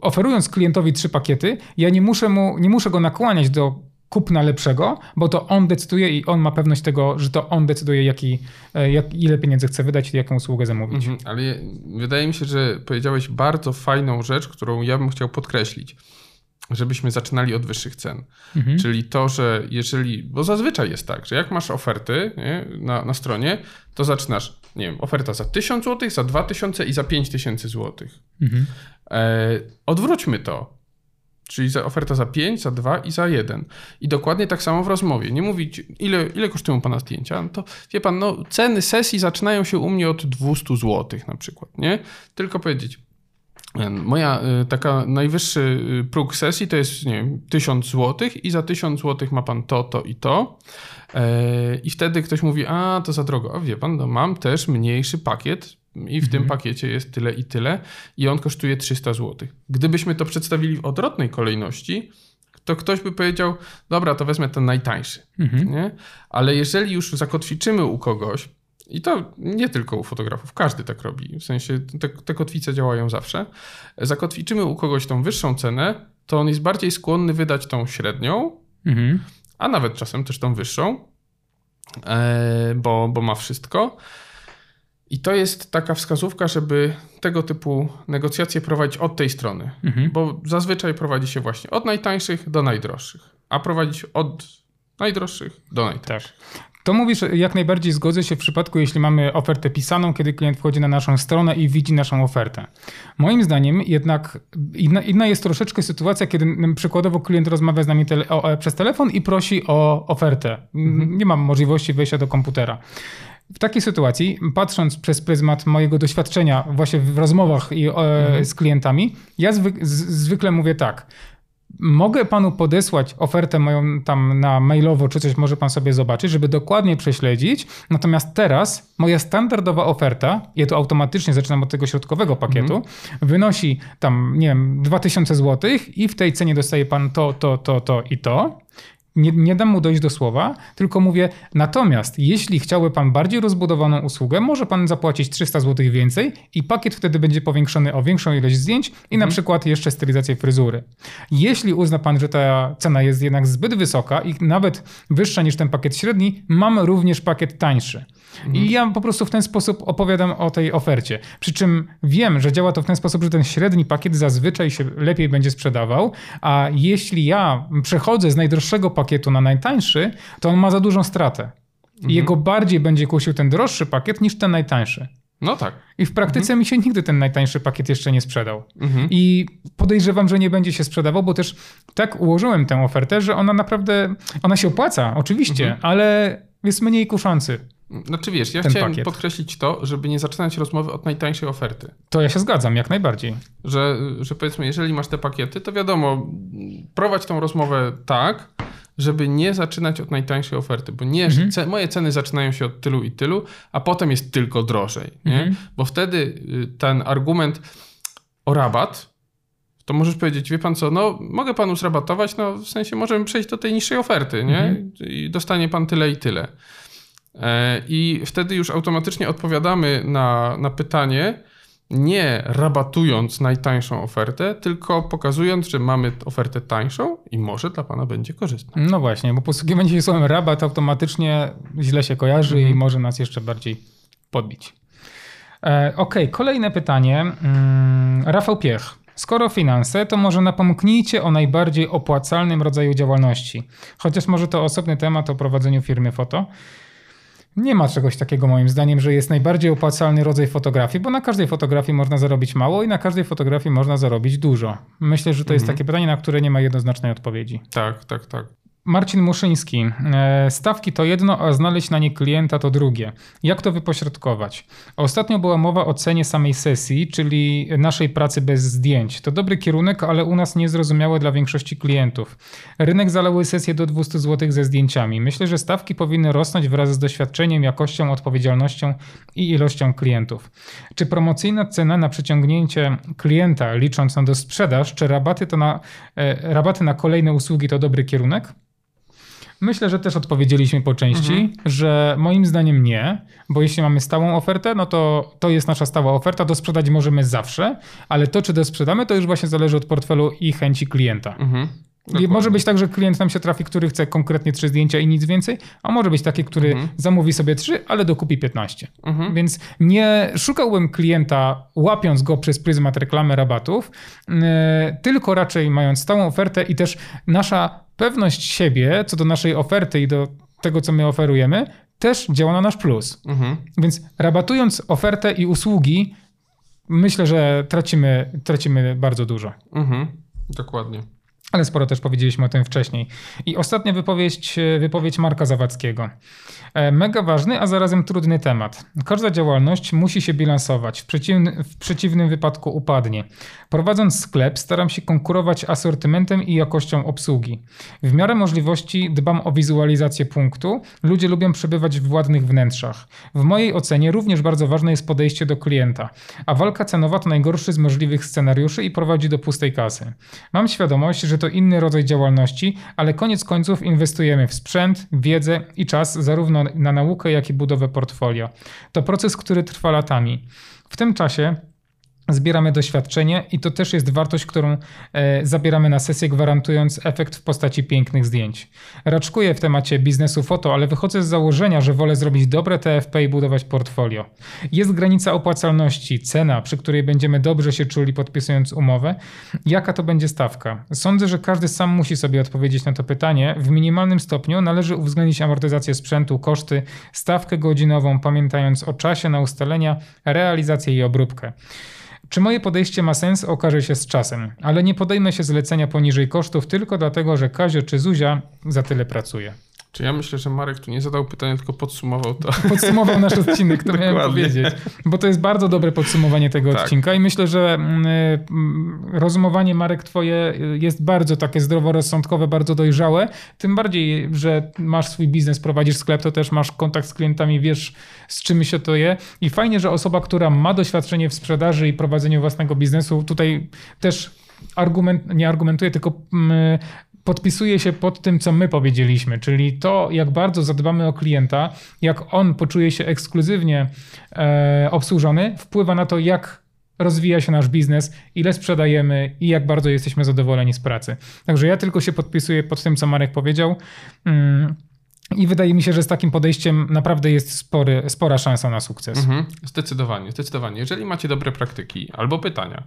oferując klientowi trzy pakiety, ja nie muszę, mu, nie muszę go nakłaniać do kupna lepszego, bo to on decyduje i on ma pewność tego, że to on decyduje, jaki, e, jak, ile pieniędzy chce wydać i jaką usługę zamówić. Mhm, ale wydaje mi się, że powiedziałeś bardzo fajną rzecz, którą ja bym chciał podkreślić żebyśmy zaczynali od wyższych cen. Mhm. Czyli to, że jeżeli, bo zazwyczaj jest tak, że jak masz oferty nie, na, na stronie, to zaczynasz, nie wiem, oferta za 1000 zł, za 2000 i za 5000 zł. Mhm. E, odwróćmy to. Czyli za oferta za 5, za 2 i za 1. I dokładnie tak samo w rozmowie. Nie mówić, ile, ile kosztują pana zdjęcia. No to wie pan, no, ceny sesji zaczynają się u mnie od 200 zł na przykład, nie? Tylko powiedzieć, Moja y, taka najwyższy y, próg sesji to jest, nie wiem, 1000 zł i za 1000 zł ma pan to, to i to. E, I wtedy ktoś mówi, a to za drogo. A wie pan, no mam też mniejszy pakiet i w mhm. tym pakiecie jest tyle i tyle i on kosztuje 300 zł. Gdybyśmy to przedstawili w odwrotnej kolejności, to ktoś by powiedział, dobra, to wezmę ten najtańszy. Mhm. Nie? Ale jeżeli już zakotwiczymy u kogoś, i to nie tylko u fotografów, każdy tak robi. W sensie te, te kotwice działają zawsze. Zakotwiczymy u kogoś tą wyższą cenę, to on jest bardziej skłonny wydać tą średnią, mhm. a nawet czasem też tą wyższą, e, bo, bo ma wszystko. I to jest taka wskazówka, żeby tego typu negocjacje prowadzić od tej strony, mhm. bo zazwyczaj prowadzi się właśnie od najtańszych do najdroższych, a prowadzić od najdroższych do najtańszych. Tak. To mówisz, jak najbardziej zgodzę się w przypadku, jeśli mamy ofertę pisaną, kiedy klient wchodzi na naszą stronę i widzi naszą ofertę. Moim zdaniem jednak inna, inna jest troszeczkę sytuacja, kiedy przykładowo klient rozmawia z nami tele, o, przez telefon i prosi o ofertę. Mhm. Nie mam możliwości wejścia do komputera. W takiej sytuacji, patrząc przez pryzmat mojego doświadczenia właśnie w rozmowach i, e, mhm. z klientami, ja z, zwykle mówię tak. Mogę panu podesłać ofertę moją tam na mailowo, czy coś może pan sobie zobaczyć, żeby dokładnie prześledzić. Natomiast teraz moja standardowa oferta, ja to automatycznie zaczynam od tego środkowego pakietu, mm. wynosi tam, nie wiem, 2000 zł i w tej cenie dostaje pan to, to, to, to i to nie, nie dam mu dojść do słowa, tylko mówię, natomiast jeśli chciałby pan bardziej rozbudowaną usługę, może pan zapłacić 300 zł więcej i pakiet wtedy będzie powiększony o większą ilość zdjęć i mhm. na przykład jeszcze stylizację fryzury. Jeśli uzna pan, że ta cena jest jednak zbyt wysoka i nawet wyższa niż ten pakiet średni, mam również pakiet tańszy. Mhm. I ja po prostu w ten sposób opowiadam o tej ofercie. Przy czym wiem, że działa to w ten sposób, że ten średni pakiet zazwyczaj się lepiej będzie sprzedawał, a jeśli ja przechodzę z najdroższego pakietu na najtańszy, to on ma za dużą stratę. Mhm. I jego bardziej będzie kusił ten droższy pakiet niż ten najtańszy. No tak. I w praktyce mhm. mi się nigdy ten najtańszy pakiet jeszcze nie sprzedał. Mhm. I podejrzewam, że nie będzie się sprzedawał, bo też tak ułożyłem tę ofertę, że ona naprawdę, ona się opłaca, oczywiście, mhm. ale jest mniej kuszący. Znaczy wiesz, ja chciałem pakiet. podkreślić to, żeby nie zaczynać rozmowy od najtańszej oferty. To ja się zgadzam, jak najbardziej. Że, że powiedzmy, jeżeli masz te pakiety, to wiadomo, prowadź tą rozmowę tak, żeby nie zaczynać od najtańszej oferty, bo nie, mhm. ce, moje ceny zaczynają się od tylu i tylu, a potem jest tylko drożej, nie? Mhm. Bo wtedy y, ten argument o rabat, to możesz powiedzieć, wie pan co, no mogę panu zrabatować, no w sensie możemy przejść do tej niższej oferty, nie? Mhm. I dostanie pan tyle i tyle. E, I wtedy już automatycznie odpowiadamy na, na pytanie, nie rabatując najtańszą ofertę, tylko pokazując, że mamy ofertę tańszą i może dla pana będzie korzystna. No właśnie, bo posługiwanie się słowem rabat automatycznie źle się kojarzy Mhm. i może nas jeszcze bardziej podbić. E, Okej, kolejne pytanie. Mm, Rafał Piech. Skoro finanse, to może napomknijcie o najbardziej opłacalnym rodzaju działalności. Chociaż może to osobny temat o prowadzeniu firmy foto. Nie ma czegoś takiego moim zdaniem, że jest najbardziej opłacalny rodzaj fotografii, bo na każdej fotografii można zarobić mało i na każdej fotografii można zarobić dużo. Myślę, że to jest takie pytanie, na które nie ma jednoznacznej odpowiedzi. Tak, tak, tak. Marcin Muszyński. E, Stawki to jedno, a znaleźć na nie klienta to drugie. Jak to wypośrodkować? Ostatnio była mowa o cenie samej sesji, czyli naszej pracy bez zdjęć. To dobry kierunek, ale u nas niezrozumiałe dla większości klientów. Rynek zalały sesje do 200 zł ze zdjęciami. Myślę, że stawki powinny rosnąć wraz z doświadczeniem, jakością, odpowiedzialnością i ilością klientów. Czy promocyjna cena na przyciągnięcie klienta, licząc na dosprzedaż, czy rabaty, to na, e, rabaty na kolejne usługi to dobry kierunek? Myślę, że też odpowiedzieliśmy po części, że moim zdaniem nie, bo jeśli mamy stałą ofertę, no to to jest nasza stała oferta, dosprzedać możemy zawsze, ale to czy dosprzedamy, to już właśnie zależy od portfelu i chęci klienta. Mhm. Dokładnie. może być tak, że klient nam się trafi, który chce konkretnie trzy zdjęcia i nic więcej, a może być taki, który zamówi sobie trzy, ale dokupi 15. Mhm. Więc nie szukałbym klienta, łapiąc go przez pryzmat reklamy rabatów, yy, tylko raczej mając stałą ofertę i też nasza pewność siebie co do naszej oferty i do tego, co my oferujemy, też działa na nasz plus. Mhm. Więc rabatując ofertę i usługi, myślę, że tracimy, tracimy bardzo dużo. Mhm. Dokładnie. Ale sporo też powiedzieliśmy o tym wcześniej. I ostatnia wypowiedź, e, wypowiedź Marka Zawadzkiego. E, Mega ważny, a zarazem trudny temat. Każda działalność musi się bilansować, w, przeciwny, w przeciwnym wypadku upadnie. Prowadząc sklep, staram się konkurować asortymentem i jakością obsługi. W miarę możliwości dbam o wizualizację punktu. Ludzie lubią przebywać w ładnych wnętrzach. W mojej ocenie również bardzo ważne jest podejście do klienta, a walka cenowa to najgorszy z możliwych scenariuszy i prowadzi do pustej kasy. Mam świadomość, że to inny rodzaj działalności, ale koniec końców inwestujemy w sprzęt, wiedzę i czas zarówno na naukę, jak i budowę portfolio. To proces, który trwa latami. W tym czasie zbieramy doświadczenie i to też jest wartość, którą e, zabieramy na sesję, gwarantując efekt w postaci pięknych zdjęć. Raczkuję w temacie biznesu foto, ale wychodzę z założenia, że wolę zrobić dobre TFP i budować portfolio. Jest granica opłacalności, cena, przy której będziemy dobrze się czuli podpisując umowę. Jaka to będzie stawka? Sądzę, że każdy sam musi sobie odpowiedzieć na to pytanie. W minimalnym stopniu należy uwzględnić amortyzację sprzętu, koszty, stawkę godzinową, pamiętając o czasie na ustalenia, realizację i obróbkę. Czy moje podejście ma sens, okaże się z czasem, ale nie podejmę się zlecenia poniżej kosztów tylko dlatego, że Kazio czy Zuzia za tyle pracuje. Czy ja myślę, że Marek tu nie zadał pytania, tylko podsumował to. Podsumował nasz odcinek, to miałem powiedzieć. Bo to jest bardzo dobre podsumowanie tego Tak. odcinka i myślę, że mm, mm, rozumowanie Marek twoje jest bardzo takie zdroworozsądkowe, bardzo dojrzałe. Tym bardziej, że masz swój biznes, prowadzisz sklep, to też masz kontakt z klientami, wiesz z czym się to je. I fajnie, że osoba, która ma doświadczenie w sprzedaży i prowadzeniu własnego biznesu, tutaj też argument, nie argumentuje, tylko mm, podpisuje się pod tym, co my powiedzieliśmy, czyli to, jak bardzo zadbamy o klienta, jak on poczuje się ekskluzywnie e, obsłużony, wpływa na to, jak rozwija się nasz biznes, ile sprzedajemy i jak bardzo jesteśmy zadowoleni z pracy. Także ja tylko się podpisuję pod tym, co Marek powiedział. Mm. I wydaje mi się, że z takim podejściem naprawdę jest spory, spora szansa na sukces. Mhm, zdecydowanie, zdecydowanie. Jeżeli macie dobre praktyki albo pytania,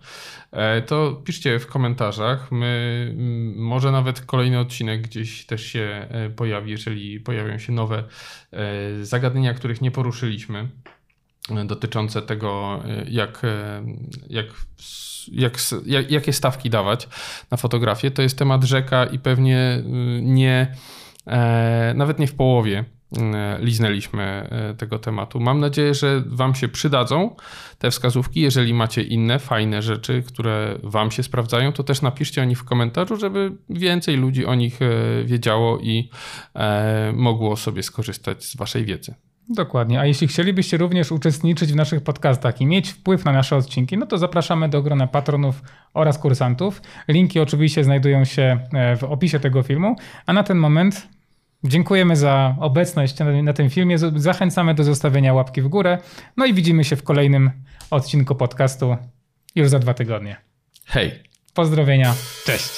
e, to piszcie w komentarzach. My, mm, może nawet kolejny odcinek gdzieś też się e, pojawi, jeżeli pojawią się nowe e, zagadnienia, których nie poruszyliśmy, dotyczące tego, jak, jak, jak, jak, jakie stawki dawać na fotografię. To jest temat rzeka i pewnie y, nie, nawet nie w połowie e, liznęliśmy e, tego tematu. Mam nadzieję, że Wam się przydadzą te wskazówki. Jeżeli macie inne fajne rzeczy, które Wam się sprawdzają, to też napiszcie o nich w komentarzu, żeby więcej ludzi o nich e, wiedziało i e, mogło sobie skorzystać z Waszej wiedzy. Dokładnie. A jeśli chcielibyście również uczestniczyć w naszych podcastach i mieć wpływ na nasze odcinki, no to zapraszamy do grona patronów oraz kursantów. Linki oczywiście znajdują się e, w opisie tego filmu. A na ten moment dziękujemy za obecność na, na tym filmie. Zachęcamy do zostawienia łapki w górę. No i widzimy się w kolejnym odcinku podcastu już za dwa tygodnie. Hej! Pozdrowienia. Cześć!